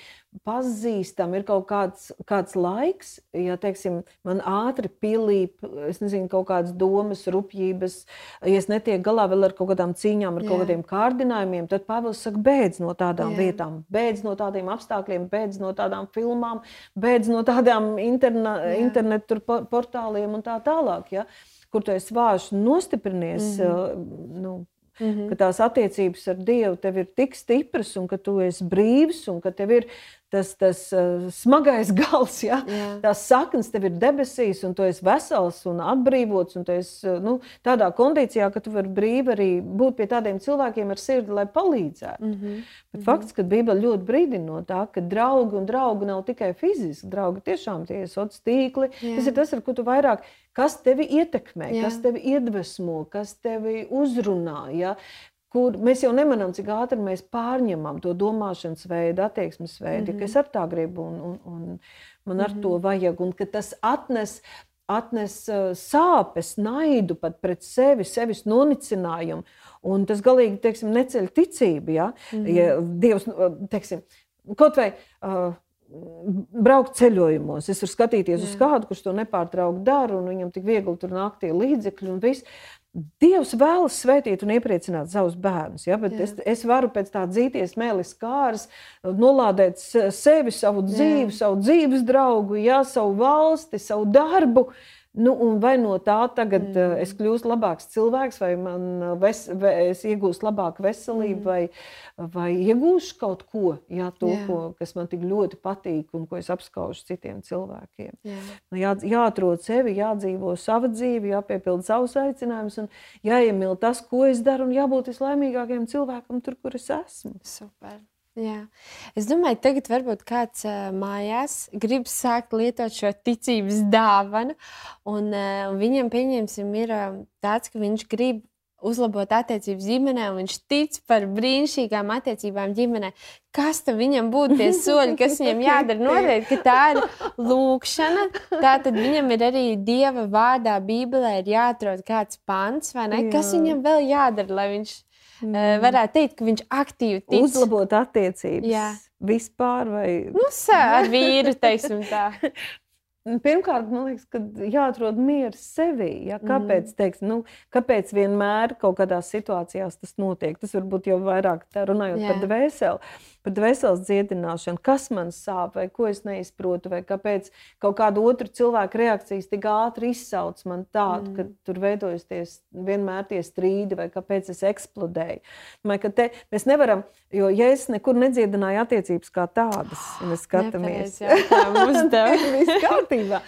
pazīstam, ir kaut kāds, kāds laiks, ja teiksim, man ātri pilīp, es nezinu, kaut kādas domas, rupjības, ja es netieku galā vēl ar kaut kādām cīņām, ar Jā. kaut kādiem kārdinājumiem, tad Pāvils saka, beidz no tādām Jā. vietām, beidz no tādiem apstākļiem, beidz no tādām filmām, beidz no tādām interna, internetu portāliem un tā tālāk. Ja? kur tu esi vājš, nostiprinies. Mm -hmm. nu, Mm -hmm. Ka tās attiecības ar Dievu tev ir tik stipras, un ka tu esi brīvs, un ka tev ir tas, tas uh, smagais gals, ja? yeah. tās saknes tev ir debesīs, un tu esi vesels un atbrīvots. Un tu esi nu, tādā kondīcijā, ka tu vari brīvi arī būt pie tādiem cilvēkiem ar sirdi, lai palīdzētu. Mm -hmm. Bet mm -hmm. fakts, ka Bībele ļoti brīdina no tā, ka draugi un draugi nav tikai fiziski, draugi tiešām tie ir sociāli tīkli. Yeah. Tas ir tas, ar ko tu vairāk. Kas tevi ietekmē, Jā. kas tevi iedvesmo, kas tevi uzrunā, ja? Kur mēs jau nemanām, cik ātri mēs pārņemam to domāšanas veidu, attieksmes veidu, mm -hmm. ka es ar tā gribu un, un, un man ar mm -hmm. to mhm. vajag, un ka tas atnes. Atnes uh, sāpes, naidu pat pret sevi, sevis nonicinājumu. Un tas galīgi teiksim, neceļ ticību. Ja? Mm -hmm. ja Dievs, uh, teiksim, kaut vai uh, braukt ceļojumos. Es varu skatīties Jā. uz kādu, kurš to nepārtraukti dara, un viņam tik viegli tur nāk tie līdzekļi un viss. Dievs vēlas svētīt un iepriecināt savus bērnus. Ja? Es, es varu pēc tā dzīties mēlis kāras, nolādēt sevi, savu dzīvi, Jā. savu dzīves draugu, ja? savu valsti, savu darbu. Nu, vai no tā tagad mm. uh, es kļūstu labāks cilvēks, vai, man, ves, vai es iegūstu labāku veselību, mm. vai, vai iegūšu kaut ko, jā, to, jā. Ko, kas man tik ļoti patīk un ko es apskaužu citiem cilvēkiem. Jā. Nu, jā, jāatrod sevi, jādzīvo savu dzīvi, jāpiepilda savus aicinājumus un jāiemīl tas, ko es daru, un jābūt vislaimīgākajam cilvēkam tur, kur es esmu. Super. Jā. Es domāju, tagad varbūt kāds uh, mājās grib sākt lietot šo ticības dāvanu, un uh, viņam, pieņemsim, ir uh, tāds, ka viņš grib uzlabot attiecības ģimenē, un viņš tic par brīnišķīgām attiecībām ģimenē. Kas tam viņam būtu tie soļi, kas viņam jādara? Noteikti, ka tā ir lūkšana. Tā tad viņam ir arī Dieva vārdā, Bībelē ir jāatrod kāds pants, vai ne? Jā. Kas viņam vēl jādara, lai viņš mm. varētu teikt, ka viņš aktīvi tic. Uzlabot attiecības. Jā. Vispār vai nu, ar vīru. Pirmkārt, man liekas, ka jāatrod miers sevī. Ja? Kāpēc, mm. teiks, nu, kāpēc vienmēr kaut kādās situācijās tas notiek? Tas varbūt jau vairāk runājot Jā. par dvēseli par dvēseles dziedināšanu, kas man sāp, vai ko es neizprotu, vai kāpēc kaut kāda otra cilvēka reakcijas tik ātri izsauc man tādu, mm. ka tur veidojas tie, vienmēr tie strīdi, vai kāpēc es eksplodēju. Vai, te, mēs nevaram, jo ja es nekur nedziedināju attiecības kā tādas, ja mēs skatāmies, tad viss kārtībā.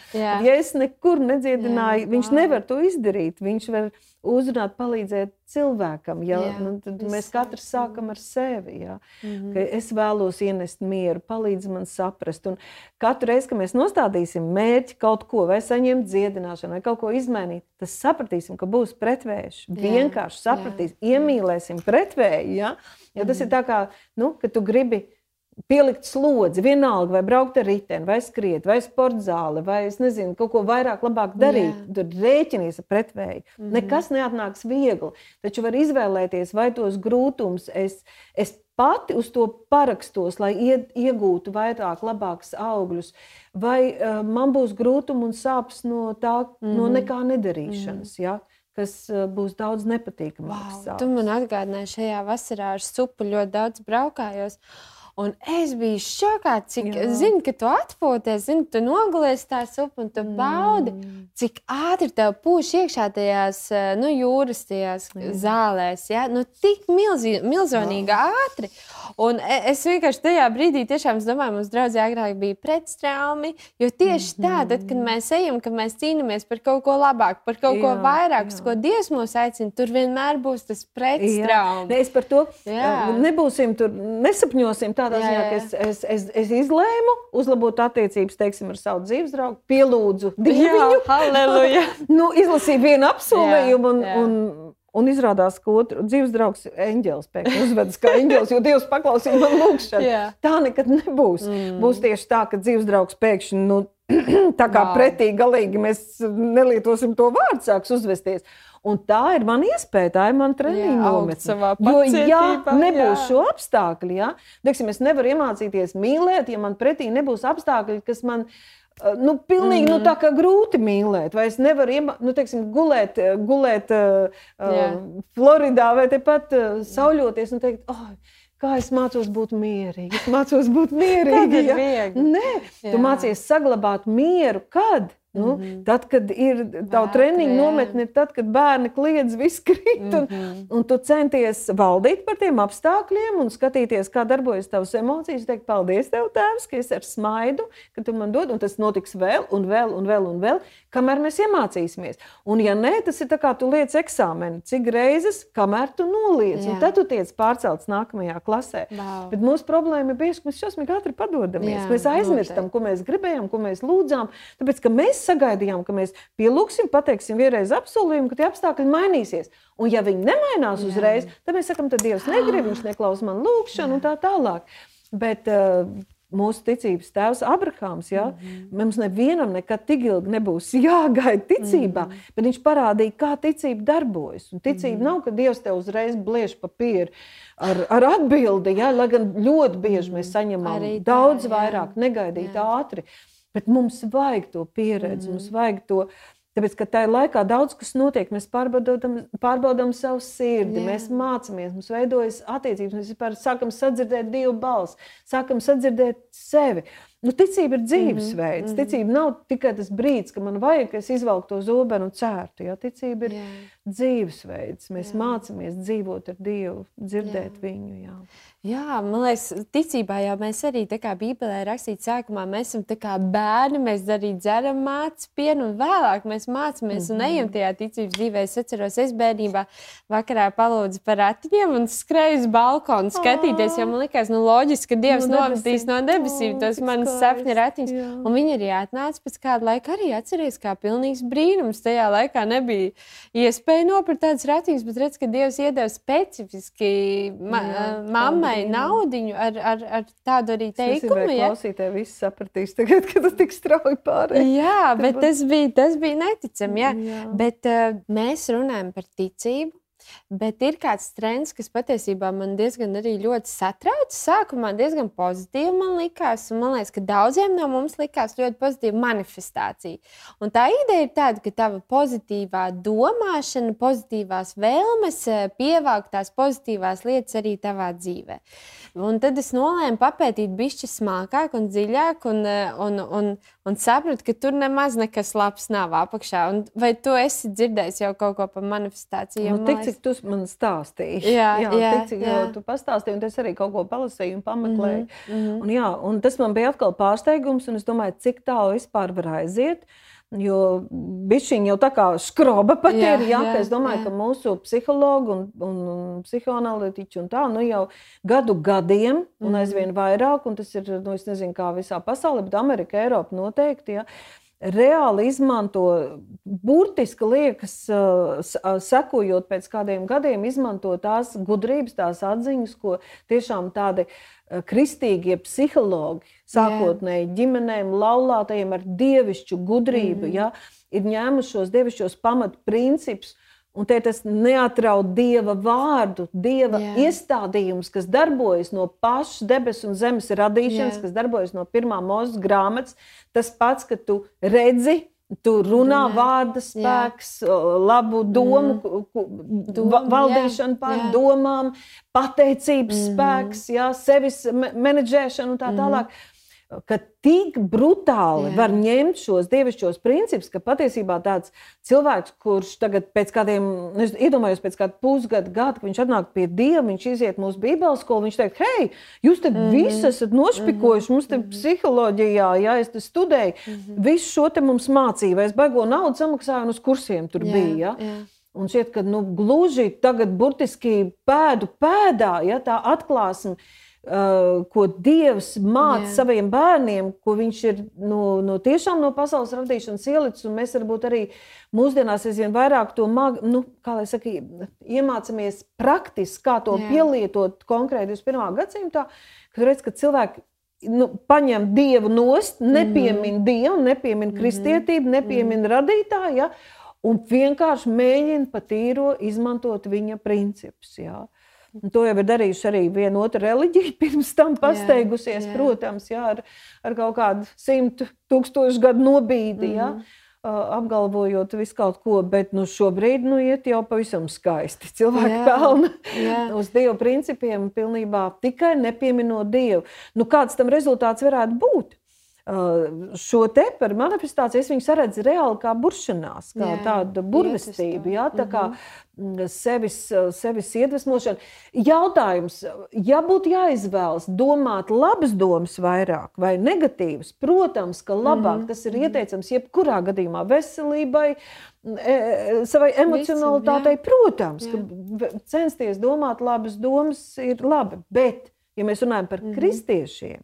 ja es nekur nedziedināju, Jā, viņš nevar to izdarīt. Viņš var uzrunāt, palīdzēt cilvēkam. Ja? Jā, nu, tad mēs katrs sākam ar sevi. Ja? Mm -hmm. Es vēlos ienest mieru, palīdz man saprast. Un katru reizi, kad mēs nostādīsim mērķi kaut ko, vai saņemt dziedināšanu, vai kaut ko izmainīt, tad sapratīsim, ka būs pretvējš. Vienkārši sapratīsim, iemīlēsim pretvēju. Ja? Ja tas mm -hmm. ir tā kā, nu, ka tu gribi pielikt slodzi, vienalga, vai braukt ar riteni, vai skriet, vai sporta zāli, vai nezinu, kaut ko vairāk, labāk darīt. Jā. Tur rēķinies ar pretvēju. Mm -hmm. Nekas neatnāks viegli. Taču var izvēlēties, vai tos grūtumus es, es pati uz to parakstos, lai iegūtu vairāk, labākus augļus, vai uh, man būs grūtumi un sāpes no tā, mm -hmm. no nekā nedarīšanas. Mm -hmm. ja? kas būs daudz nepatīkamāks. Wow, tu man atgādināji, šajā vasarā ar supu ļoti daudz braukājos. Un es biju šokā, cik zinu, ka tu atpūties, zinu, tu nogulies tā supu un tu baudi, mm. cik ātri tev pūš iekšā tajās nu, jūras tajās mm. zālēs. Ja? Nu, tik milzi, milzonīgi oh. ātri. Un e, es vienkārši tajā brīdī tiešām domāju, mums draudzē agrāk bija pretstraumi, jo tieši mm -hmm. tā, tad, kad mēs ejam, kad mēs cīnāmies par kaut ko labāku, par kaut jā, ko vairāk, uz ko Dievs mūs aicina, tur vienmēr būs tas pretstraumi. Es par to jā. nebūsim tur, nesapņosim tā tādā jā, ziņā, ka es, es, es, es izlēmu uzlabot attiecības teiksim, ar savu dzīves draugu, pielūdzu Dievu. nu, izlasīju vienu apsolījumu. Un, jā. un, Un izrādās, ka otrs dzīves draugs eņģēlis pēkšņi uzvedas kā eņģēlis, jo Dievs paklausīja man lūgšanu. Yeah. Tā nekad nebūs. Mm. Būs tieši tā, ka dzīves draugs pēkšņi, nu, tā kā wow. pretī galīgi mēs nelietosim to vārdu, sāks uzvesties. Un tā ir mana iespēja, tā ir mana treniņa nometne. Jo, ja nebūs jā. šo apstākļu, ja, Deksim, es nevaru iemācīties mīlēt, ja man pretī nebūs apstākļi, kas man uh, nu, pilnīgi mm -hmm. nu, tā kā grūti mīlēt. Vai es nevaru iemā, nu, teiksim, gulēt, uh, gulēt uh, yeah. Floridā vai tepat uh, sauļoties un teikt, oh, kā es mācos būt mierīga. Es mācos būt mierīga. Ja? Nē, Jā. tu mācies saglabāt mieru. Kad? Nu, mm -hmm. Tad, kad ir tā treniņa nometne, ir tad, kad bērni kliedz, viss krīt, un, mm -hmm. un tu centies valdīt par tiem apstākļiem un skatīties, kā darbojas tavas emocijas. Teikt, paldies, tev, tēvs, ka es ar smaidu, ka tu man dod, un tas notiks vēl, un vēl, un vēl, un vēl, kamēr mēs iemācīsimies. Un, ja nē, tas ir kā tu liec eksāmenu, cik reizes, kamēr tu noliec, Jā. un tad tu tiec pārcelts nākamajā klasē. Wow. Bet mūsu problēma ir bieži, ka mēs šausmīgi ātri padodamies. Jā, mēs aizmirstam, noteikti. ko mēs gribējām, ko mēs lūdzām, tāpēc, ka mēs sagaidījām, ka mēs pielūgsim, pateiksim vienreiz apsolījumu, ka tie apstākļi mainīsies. Un ja viņi nemainās uzreiz, tad mēs sakām, tad Dievs negrib, viņš neklaus man lūgšanu un tā tālāk. Bet, uh, mūsu ticības tēvs Abrahāms. Ja? Mm -hmm. Mums nevienam nekad tik ilgi nebūs jāgaida ticībā, mm -hmm. bet viņš parādīja, kā ticība darbojas. Un ticība mm -hmm. nav, ka Dievs te uzreiz bliež papīru ar, ar atbildi, ja? lai gan ļoti bieži mēs saņemam tā, daudz jā. vairāk, negaidīt jā. ātri. Bet mums vajag to pieredzi, mm. mums vajag to. Tāpēc, ka tajā laikā daudz kas notiek, mēs pārbaudām, pārbaudām savu sirdi, Jā. mēs mācāmies, mums veidojas attiecības, mēs vispār sākam sadzirdēt Dieva balsi, sākam sadzirdēt sevi. Nu, ticība ir dzīvesveids. Mm -hmm. Ticība nav tikai tas brīdis, kad man vajag, ka es izvelku to zobenu un cērtu. Ja? Ticība ir Jā. dzīvesveids. Mēs Jā. mācāmies dzīvot ar Dievu, dzirdēt Jā. viņu. Jā. Jā, man liekas, ticībā jau mēs arī tā kā Bībelē rakstīts, sākumā mēs esam bērni, mēs arī dzeram mācību pienu, un vēlāk mēs mācāmies mm -hmm. un ejam mhm. tajā ticības dzīvē. Es atceros, es bērnībā vakarā palūdzu par ratiņiem un skrēju uz balkonu skatīties, jo man likās, nu loģiski, ka Dievs no novadīs no debesīm tos manas sapņu ratiņus. Jā. Un viņi arī atnāca pēc kāda laika, arī atceries, kā pilnīgs brīnums. Tajā laikā nebija iespēja nopirkt tādas ratiņas, bet redz, ka Dievs iedeva specifiski ma mammai mammai naudu ar, ar, ar tādu arī teikumu. Ja? Klausītāji visi sapratīs, tagad, kad tas tik strauji pārējais. Jā, bet tas bija, tas bija neticami. Jā. Jā. Bet uh, mēs runājam par ticību. Bet ir kāds trends, kas patiesībā man diezgan ļoti satrauc. Sākumā diezgan pozitīvi man likās, un man liekas, ka daudziem no mums likās ļoti pozitīva manifestācija. Un tā ideja ir tāda, ka tava pozitīvā domāšana, pozitīvās vēlmes eh, pievākt tās pozitīvās lietas arī tavā dzīvē. Un tad es nolēmu papētīt bišķi smalkāk un dziļāk, un, eh, un, un, un sapratu, ka tur nemaz nekas labs nav apakšā. Un vai tu esi dzirdējis jau kaut ko par manifestāciju? Nu, tik, cik tu man stāstīji. Jā, jā, jā tik, cik jā. tu pastāstīji, un es arī kaut ko palasīju un pameklēju. Mm -hmm. un, jā, un tas man bija atkal pārsteigums, un es domāju, cik tālu vispār var aiziet. Jo bišķiņi jau tā kā skroba pat jā, ir. Jā, jā, es domāju, jā. ka mūsu psihologi un, un psihoanalītiķi un tā nu jau gadu gadiem un mhm. aizvien vairāk, un tas ir, nu, es nezinu, kā visā pasaulē, bet Amerika, Eiropa noteikti. Jā reāli izmanto, burtiski liekas, sekojot pēc kādiem gadiem, izmanto tās gudrības, tās atziņas, ko tiešām tādi kristīgie psihologi, sākotnēji ģimenēm, laulātajiem ar dievišķu gudrību, mm. ja, ir ņēmuši šos dievišķos pamatprincipus Un te tas neatrauc dieva vārdu, dieva Jā. iestādījums, kas darbojas no pašas debesu un zemes radīšanas, Jā. kas darbojas no pirmā mūža grāmatas. Tas pats, ka tu redzi, Tu runā jā, vārda spēks, jā. labu domu, mm. Doma, valdīšanu pār jā. domām, pateicības mm. spēks, jā, sevis menedžēšanu un tā mm. tālāk. Mm ka tik brutāli Jā. var ņemt šos dievišķos principus, ka patiesībā tāds cilvēks, kurš tagad pēc kādiem, es iedomājos, pēc kāda pusgada, gada, viņš atnāk pie Dieva, viņš iziet mūsu Bībeles skolu, viņš teikt, hei, jūs te mm -hmm. visi esat nošpikojuši, mm -hmm. mums te mm -hmm. psiholoģijā, ja es te studēju, mm -hmm. visu šo te mums mācīja, vai es baigo naudu samaksāju un uz kursiem tur Jā. bija. Ja? Jā. Un šķiet, ka nu, gluži tagad burtiski pēdu pēdā, ja tā atklāsme Uh, ko Dievs māca Jā. saviem bērniem, ko Viņš ir no, no tiešām no pasaules radīšanas ielicis. Mēs varbūt arī mūsdienās aizvien vairāk to mag, nu, saka, iemācāmies praktiski, kā to Jā. pielietot konkrēti 21. gadsimtā. Kad redz, ka cilvēki nu, paņem dievu nost, nepiemin mm. dievu, nepiemin mhm. kristietību, nepiemin mm. radītāju. Ja? Un vienkārši mēģina patīro izmantot viņa principus. Ja? Un to jau ir darījuši arī viena otra reliģija, pirms tam pasteigusies, jā, jā. protams, jā, ar, ar kaut kādu simtu tūkstošu gadu nobīdi. Mm -hmm. mhm. apgalvojot visu kaut ko, bet nu, šobrīd nu, iet jau pavisam skaisti. Cilvēki pelna uz dievu principiem, pilnībā tikai nepieminot dievu. Nu, kāds tam rezultāts varētu būt? Šo te par manifestāciju es viņu redzu reāli kā buršanās, kā jā, tādu burvestību. Jā, tā kā mm, sevis, sevis iedvesmošana. Jautājums, ja būtu jāizvēlas domāt labas domas vairāk vai negatīvas, protams, ka labāk -hmm. tas ir ieteicams jebkurā gadījumā veselībai, e, e, savai emocionalitātei. Protams, ka censties domāt labas domas ir labi, bet, ja mēs runājam par kristiešiem,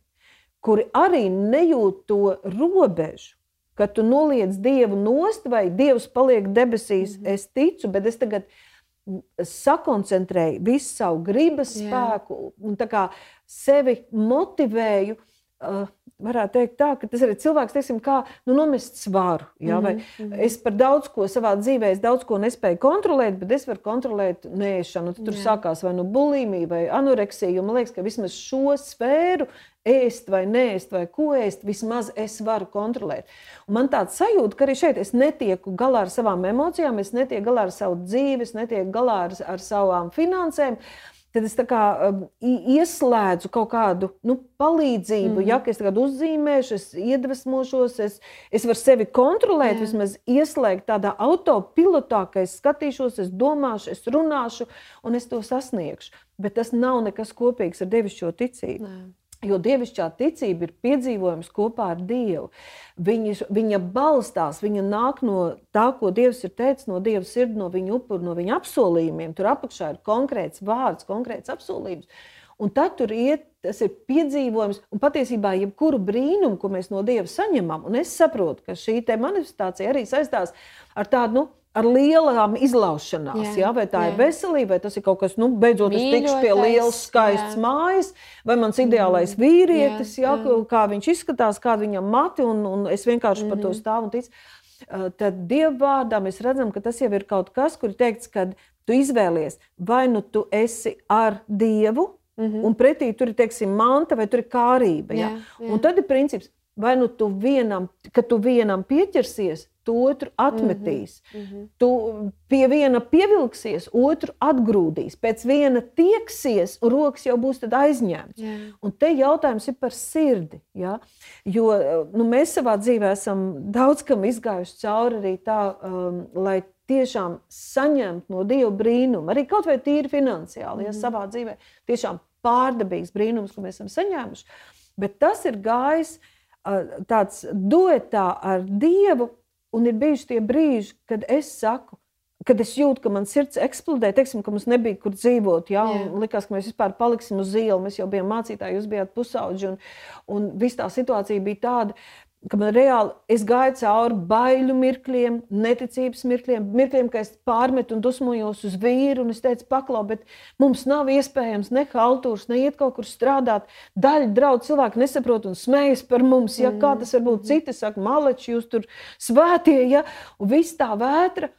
kuri arī nejūt to robežu, ka tu noliec dievu nost vai dievs paliek debesīs. Mm -hmm. Es ticu, bet es tagad sakoncentrēju visu savu gribas Jā. spēku un sevi motivēju. Uh, varētu teikt, tā, ka tas ir cilvēks, teiksim, kā nu, nomest svaru. Ja? Mm -hmm. Es par daudz ko savā dzīvē, daudz ko nespēju kontrolēt, bet es varu kontrolēt nēšanu. Tur Jā. sākās vai nu bulimija, vai anoreksija. Man liekas, ka vismaz šo sfēru ēst vai nēst, vai ko ēst, vismaz es varu kontrolēt. Un man tāds sajūta, ka arī šeit es netieku galā ar savām emocijām, es netieku galā ar savu dzīvi, es netieku galā ar, ar savām finansēm. Tad es kā, um, ieslēdzu kaut kādu nu, palīdzību, mm. ja es uzzīmēšu, es iedvesmošos, es, es varu sevi kontrolēt, Jā. vismaz ieslēgt tādā autopilotā, ka es skatīšos, es domāšu, es runāšu un es to sasniegšu. Bet tas nav nekas kopīgs ar devišķo ticību. Nē. Jo dievišķā ticība ir piedzīvojums kopā ar Dievu. Viņa, viņa balstās, viņa nāk no tā, ko Dievs ir teicis, no Dieva sirds, no viņa upura, no viņa apsolījumiem. Tur apakšā ir konkrēts vārds, konkrēts apsolījums. Un tad tur iet, tas ir piedzīvojums, un patiesībā jebkuru brīnumu, ko mēs no Dieva saņemam, un es saprotu, ka šī manifestācija arī saistās ar tādu. Nu, ar lielām izlaušanās. Jā, jā, vai tā jā. ir veselība, vai tas ir kaut kas, nu, beidzot, Mīļotais, es tikšu pie lielas, skaistas jā. mājas, vai mans ideālais mm. vīrietis, jā, jā, kā viņš izskatās, kāda viņam mati, un, un es vienkārši mm -hmm. par to mhm. stāvu un ticu. Uh, tad Dieva vārdā mēs redzam, ka tas jau ir kaut kas, kur ir teikts, ka tu izvēlies, vai nu tu esi ar Dievu, mm -hmm. un pretī tur ir, teiksim, manta vai kārība. Ja? Jā, jā. Un tad ir princips, vai nu tu vienam, ka tu vienam pieķersies, tu otru atmetīs. Mm -hmm. Tu pie viena pievilksies, otru atgrūdīs. Pēc viena tieksies, un rokas jau būs aizņemts. Yeah. Un te jautājums ir par sirdi. Ja? Jo nu, mēs savā dzīvē esam daudz kam izgājuši cauri arī tā, um, lai tiešām saņemtu no Dieva brīnumu, arī kaut vai tīri finansiāli, mm -hmm. ja mhm. savā dzīvē tiešām pārdabīgs brīnums, ko mēs esam saņēmuši. Bet tas ir gājis uh, tāds duetā ar Dievu, Un ir bijuši tie brīži, kad es saku, kad es jūtu, ka man sirds eksplodē, teiksim, ka mums nebija kur dzīvot. Ja, likās, ka mēs vispār paliksim uz ielas. Mēs jau bijām mācītāji, jūs bijāt pusauģi. Un, un viss tā situācija bija tāda, ka man reāli es gāju cauri baiļu mirkļiem, neticības mirkļiem, mirkļiem, ka es pārmetu un dusmojos uz vīru. Un es teicu, paklau, bet mums nav iespējams ne haltūrs, ne iet kaut kur strādāt. Daļa draugu cilvēku nesaprot un smējas par mums. Ja, kā tas var būt? Mm. Citi saka, maleči, jūs tur svētie, ja, un viss tā vētra.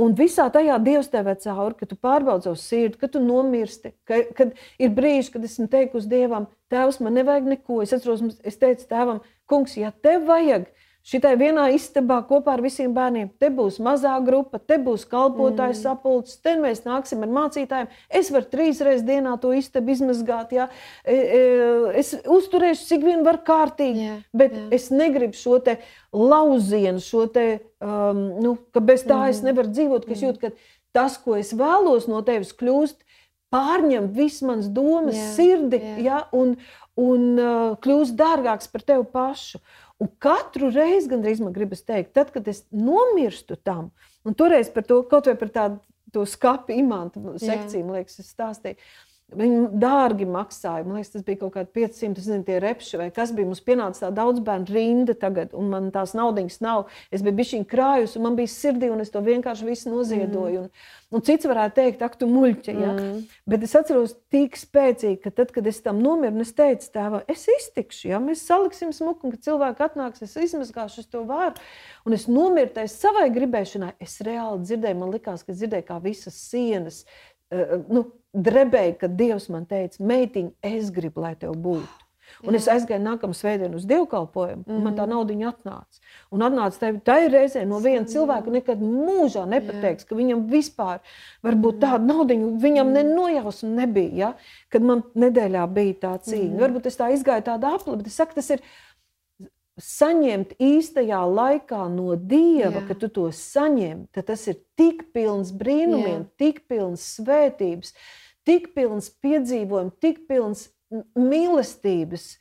Un visā tajā Dievs tev ir cauri, ka tu pārbaudi savu sirdi, ka tu nomirsti. Ka, kad ir brīži, kad esmu teikusi Dievam, Tēvs, man nevajag neko. Es atceros, es teicu Tēvam, Kungs, ja tev vajag šitai vienā istabā kopā ar visiem bērniem, te būs mazā grupa, te būs kalpotājs mm. sapulcs, te mēs nāksim ar mācītājiem. Es varu trīs reizes dienā to istabu izmazgāt, ja? E, e, es uzturēšu cik vien var kārtīgi, yeah, bet yeah. es negribu šo te lauzienu, šo te, um, nu, ka bez tā mm. es nevaru dzīvot, ka es jūtu, ka tas, ko es vēlos no tevis, kļūst pārņem visas manas domas, yeah, sirdi, yeah. Ja, un, un uh, kļūst dārgāks par tevi pašu. Un katru reizi, gandrīz man gribas teikt, tad, kad es nomirstu tam, un toreiz par to kaut vai par tādu skatu imantu sekciju, man liekas, es stāstīju. Viņi dārgi maksāja. Man liekas, tas bija kaut kādi 500, nezinu, tie repši vai kas bija. Mums pienāca tā daudz bērnu rinda tagad, un man tās naudas nav. Es biju bišķiņ krājus, un man bija sirdī, un es to vienkārši visu noziedoju. Mm. Un, un cits varētu teikt, ak, tu muļķi. Ja? Mm. Bet es atceros tik spēcīgi, ka tad, kad es tam nomiru, es teicu tēvam, es iztikšu, ja mēs saliksim smuku, un kad cilvēki atnāks, es izmazgāšu to vāru. Un es nomiru tajā savai gribēšanai. Es reāli dzirdēju, man likās, ka dzirdēju kā visas sienas. Uh, nu, drebēju, kad Dievs man teica, meitiņ, es gribu, lai tev būtu. Un Jā. es aizgāju nākamā svētdienā uz dievkalpojumu, un mm -hmm. man tā mhm. nauda atnāca. Un atnāca tā, tā ir reizē no viena cilvēka, nekad mūžā nepateiks, ka viņam vispār varbūt tāda nauda, viņam nenojausma nebija. Ja? Kad man nedēļā bija tā cīņa, mm. varbūt es tā izgāju tādu apli, bet es saku, tas ir saņemt īstajā laikā no Dieva, Jā. ka tu to saņem, tad tas ir tik pilns brīnumiem, Jā. tik pilns svētības, tik pilns piedzīvojumu, tik pilns mīlestības.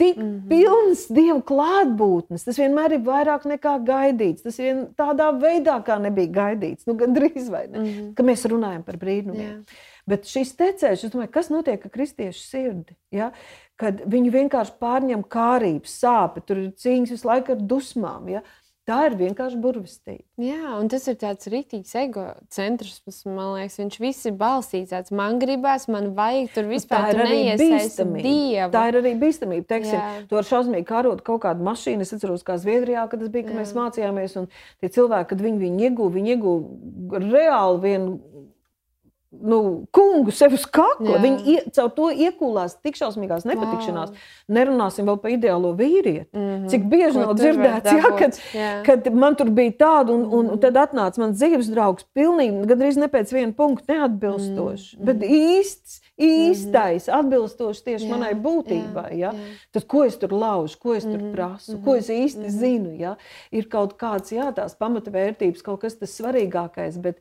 Tik mm. -hmm. pilns dieva klātbūtnes. Tas vienmēr ir vairāk nekā gaidīts. Tas vien tādā veidā, kā nebija gaidīts. Nu, Gan drīz vai ne? Mm. -hmm. Ka mēs runājam par brīnumiem. Jā. Bet šis tecējs, es domāju, kas notiek ar kristiešu sirdi? Ja? Kad viņi vienkārši pārņem kārības, sāpes, tur ir cīņas visu laiku ar dusmām. Ja? Tā ir vienkārši burvestība. Jā, un tas ir tāds rītīgs egocentrisms. Man liekas, viņš viss ir balstīts. Man gribās, man vajag tur vispār arī neiesaisti bīstamība. dievu. Tā ir arī bīstamība. Teiksim, Jā. to ar šausmīgi karot kaut kādu mašīnu. Es atceros, kā Zviedrijā, kad tas bija, kad Jā. mēs mācījāmies. Un tie cilvēki, kad viņi viņu ieguva, viņi ieguva reāli vienu. Nu, kungu sev uz kakla. Jā. Viņi ie, caur to iekūlās tik šausmīgās nepatikšanās. Nerunāsim vēl par ideālo vīrieti. Mm Mhm. -hmm. Cik bieži Ko nav dzirdēts, jā, kad, jā. kad man tur bija tāda, un, un, un tad atnāca mans dzīves draugs, pilnīgi gandrīz ne pēc viena punkta neatbilstošs, mm -hmm. bet īsts, īstais, atbilstošs tieši Jā, manai būtībai. Ja? jā. Tad, ko es tur laužu, ko es tur Mhm, prasu, ko es īsti zinu? Ja? Ir kaut kāds, jā, tās pamatvērtības, kaut kas tas svarīgākais. Bet,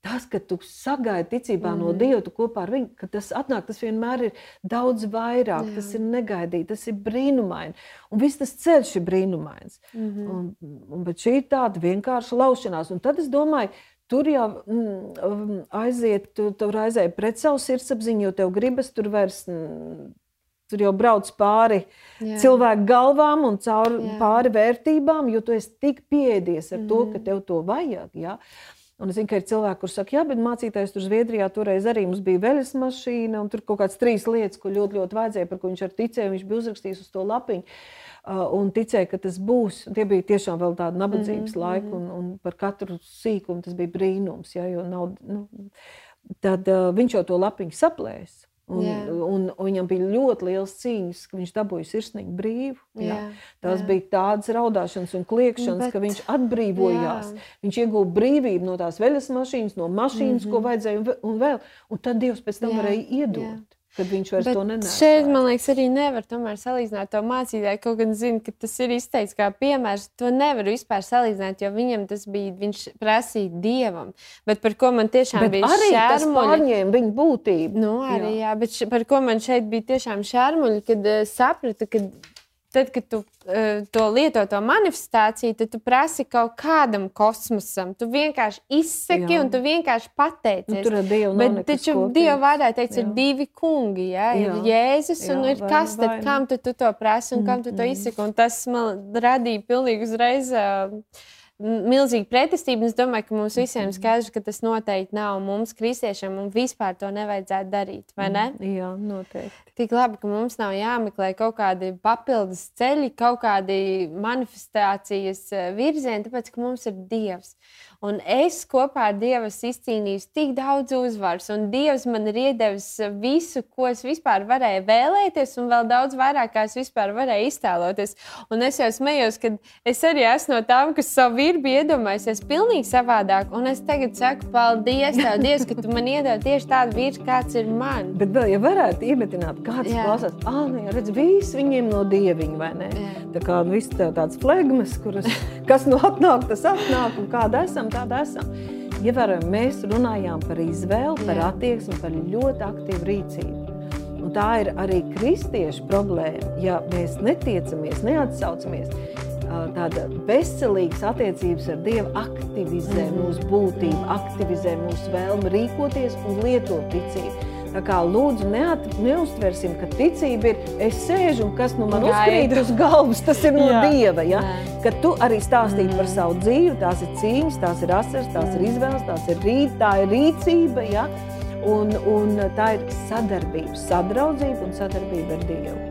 Tas, ka tu sagaidi ticībā mm. no Dieva, tu kopā ar viņu, ka tas atnāk, tas vienmēr ir daudz vairāk, Jā. tas ir negaidīti, tas ir brīnumaini. Un viss tas ceļš ir brīnumains. Mm Mhm. -hmm. un, un, bet šī ir tāda vienkārša laušanās. Un tad es domāju, tur jau mm, aiziet, tu, tur aiziet pret savu sirdsapziņu, jo tev gribas tur vairs. Mm, Tur jau brauc pāri Jā. cilvēku galvām un cauri Jā. pāri vērtībām, jo tu esi tik piedies ar mm. to, ka tev to vajag. Ja? Un es zinu, ka ir cilvēki, kuriem saka, jā, bet mācītājs tur Zviedrijā toreiz arī mums bija veļas mašīna, un tur kaut kādas trīs lietas, ko ļoti, ļoti vajadzēja, par ko viņš ar ticēja. Viņš bija uzrakstījis uz to lapiņu uh, un ticēja, ka tas būs. Tie bija tiešām vēl tādi nabadzības mm -hmm. laiki, un, un par katru sīkumu tas bija brīnums. Ja, nav, nu, tad uh, viņš jau to lapiņu saplēs. Un, un, un viņam bija ļoti liels cīņas, ka viņš dabūja sirsnīgi brīvu. Jā. Jā, Tās jā. bija tādas raudāšanas un kliēkšanas, Bet- ka viņš atbrīvojās. Jā. Viņš ieguva brīvību no tās veļas mašīnas, no mašīnas, mm -hmm. ko vajadzēja, un, vēl. Un tad Dievs pēc tam Mhm. Jā, varēja iedot, jā. Kad viņš vairs Bet to nenesa. šeit, man liekas, arī nevar tomēr salīdzināt to mācītāju. Kaut gan zinu, ka tas ir izteikts kā piemērs. To nevar vispār salīdzināt, jo viņam tas bija, viņš prasīja dievam. Bet par ko man tiešām Bet bija arī pārņēma viņa būtību. Nu, arī, jā. Jā, bet š, par ko man šeit bija tiešām šārmuļi, kad uh, sapratu, ka tad, kad tu uh, to lieto, to manifestāciju, tad tu prasi kaut kādam kosmosam. Tu vienkārši izsaki Jā. un tu vienkārši pateicies. Nu, tur ar Dievu nav Bet taču. Dieva vārdā teica, ir divi kungi. Jā, ir Jā. Jēzus un Jā, ir vai kas nu, tad, vai kam tu, tu to prasi un kam tu to izsaki. Un tas man radīja pilnīgi uzreiz. Uh, Milzīgi pretestība. Es domāju, ka mums visiem skaidrs, ka tas noteikti nav mums, kristiešiem, un vispār to nevajadzētu darīt. Ne? Jā, noteikti. Tik labi, ka mums nav jāmeklē kaut kādi papildus ceļi, kaut kādi manifestācijas eh, virzieni, tāpēc ka mums ir Dievs. Un es kopā ar Dievu esmu izcīnījis tik daudz uzvaras, un Dievs man ir iedevis visu, ko es vispār varēju vēlēties, un vēl daudz vairāk, kā es vispār varēju iztēloties. Un es jau smējos, ka es arī esmu no tām, kas savu vīru bija iedomājusies pilnīgi savādāk. Un es tagad saku, paldies, tev, Dievs, ka tu man iedod tieši tādu vīru, kāds ir man. Bet vēl, ja varētu iemetināt, kāds Jā. klausās, ah, nu, jā, redz, visi viņiem no dieviņa, vai ne? Jā. Tā kā nu, viss tā- tāds flegmas, kuras, kas no atnāk, tas atnāk, un kāda esam, tāda esam. Ievērojami, mēs runājām par izvēli, par Jā. attieksmi, par ļoti aktīvu rīcību. Un tā ir arī kristiešu problēma. Ja mēs netiecamies, neatsaucamies, tāda veselīgas attiecības ar Dievu aktivizē Mhm. mūsu būtību, aktivizē mūsu vēlmi rīkoties un lietot ticību. Tā kā lūdzu, neat, neustversim, ka ticība ir es sēžu un kas nu man uzkrīt uz galvas, tas ir no Jā. Dieva. Ja? Nē. Kad tu arī stāstīji par savu dzīvi, tās ir cīņas, tās ir asaras, tās ir izvēles, tās ir rīt, tā ir rīcība. Ja? Un, un tā ir sadarbība, sadraudzība un sadarbība ar Dievu.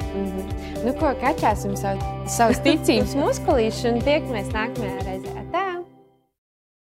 Nu, ko katrā esam savu, savus ticības muskulīšus un tiekamies nākamajā reizē.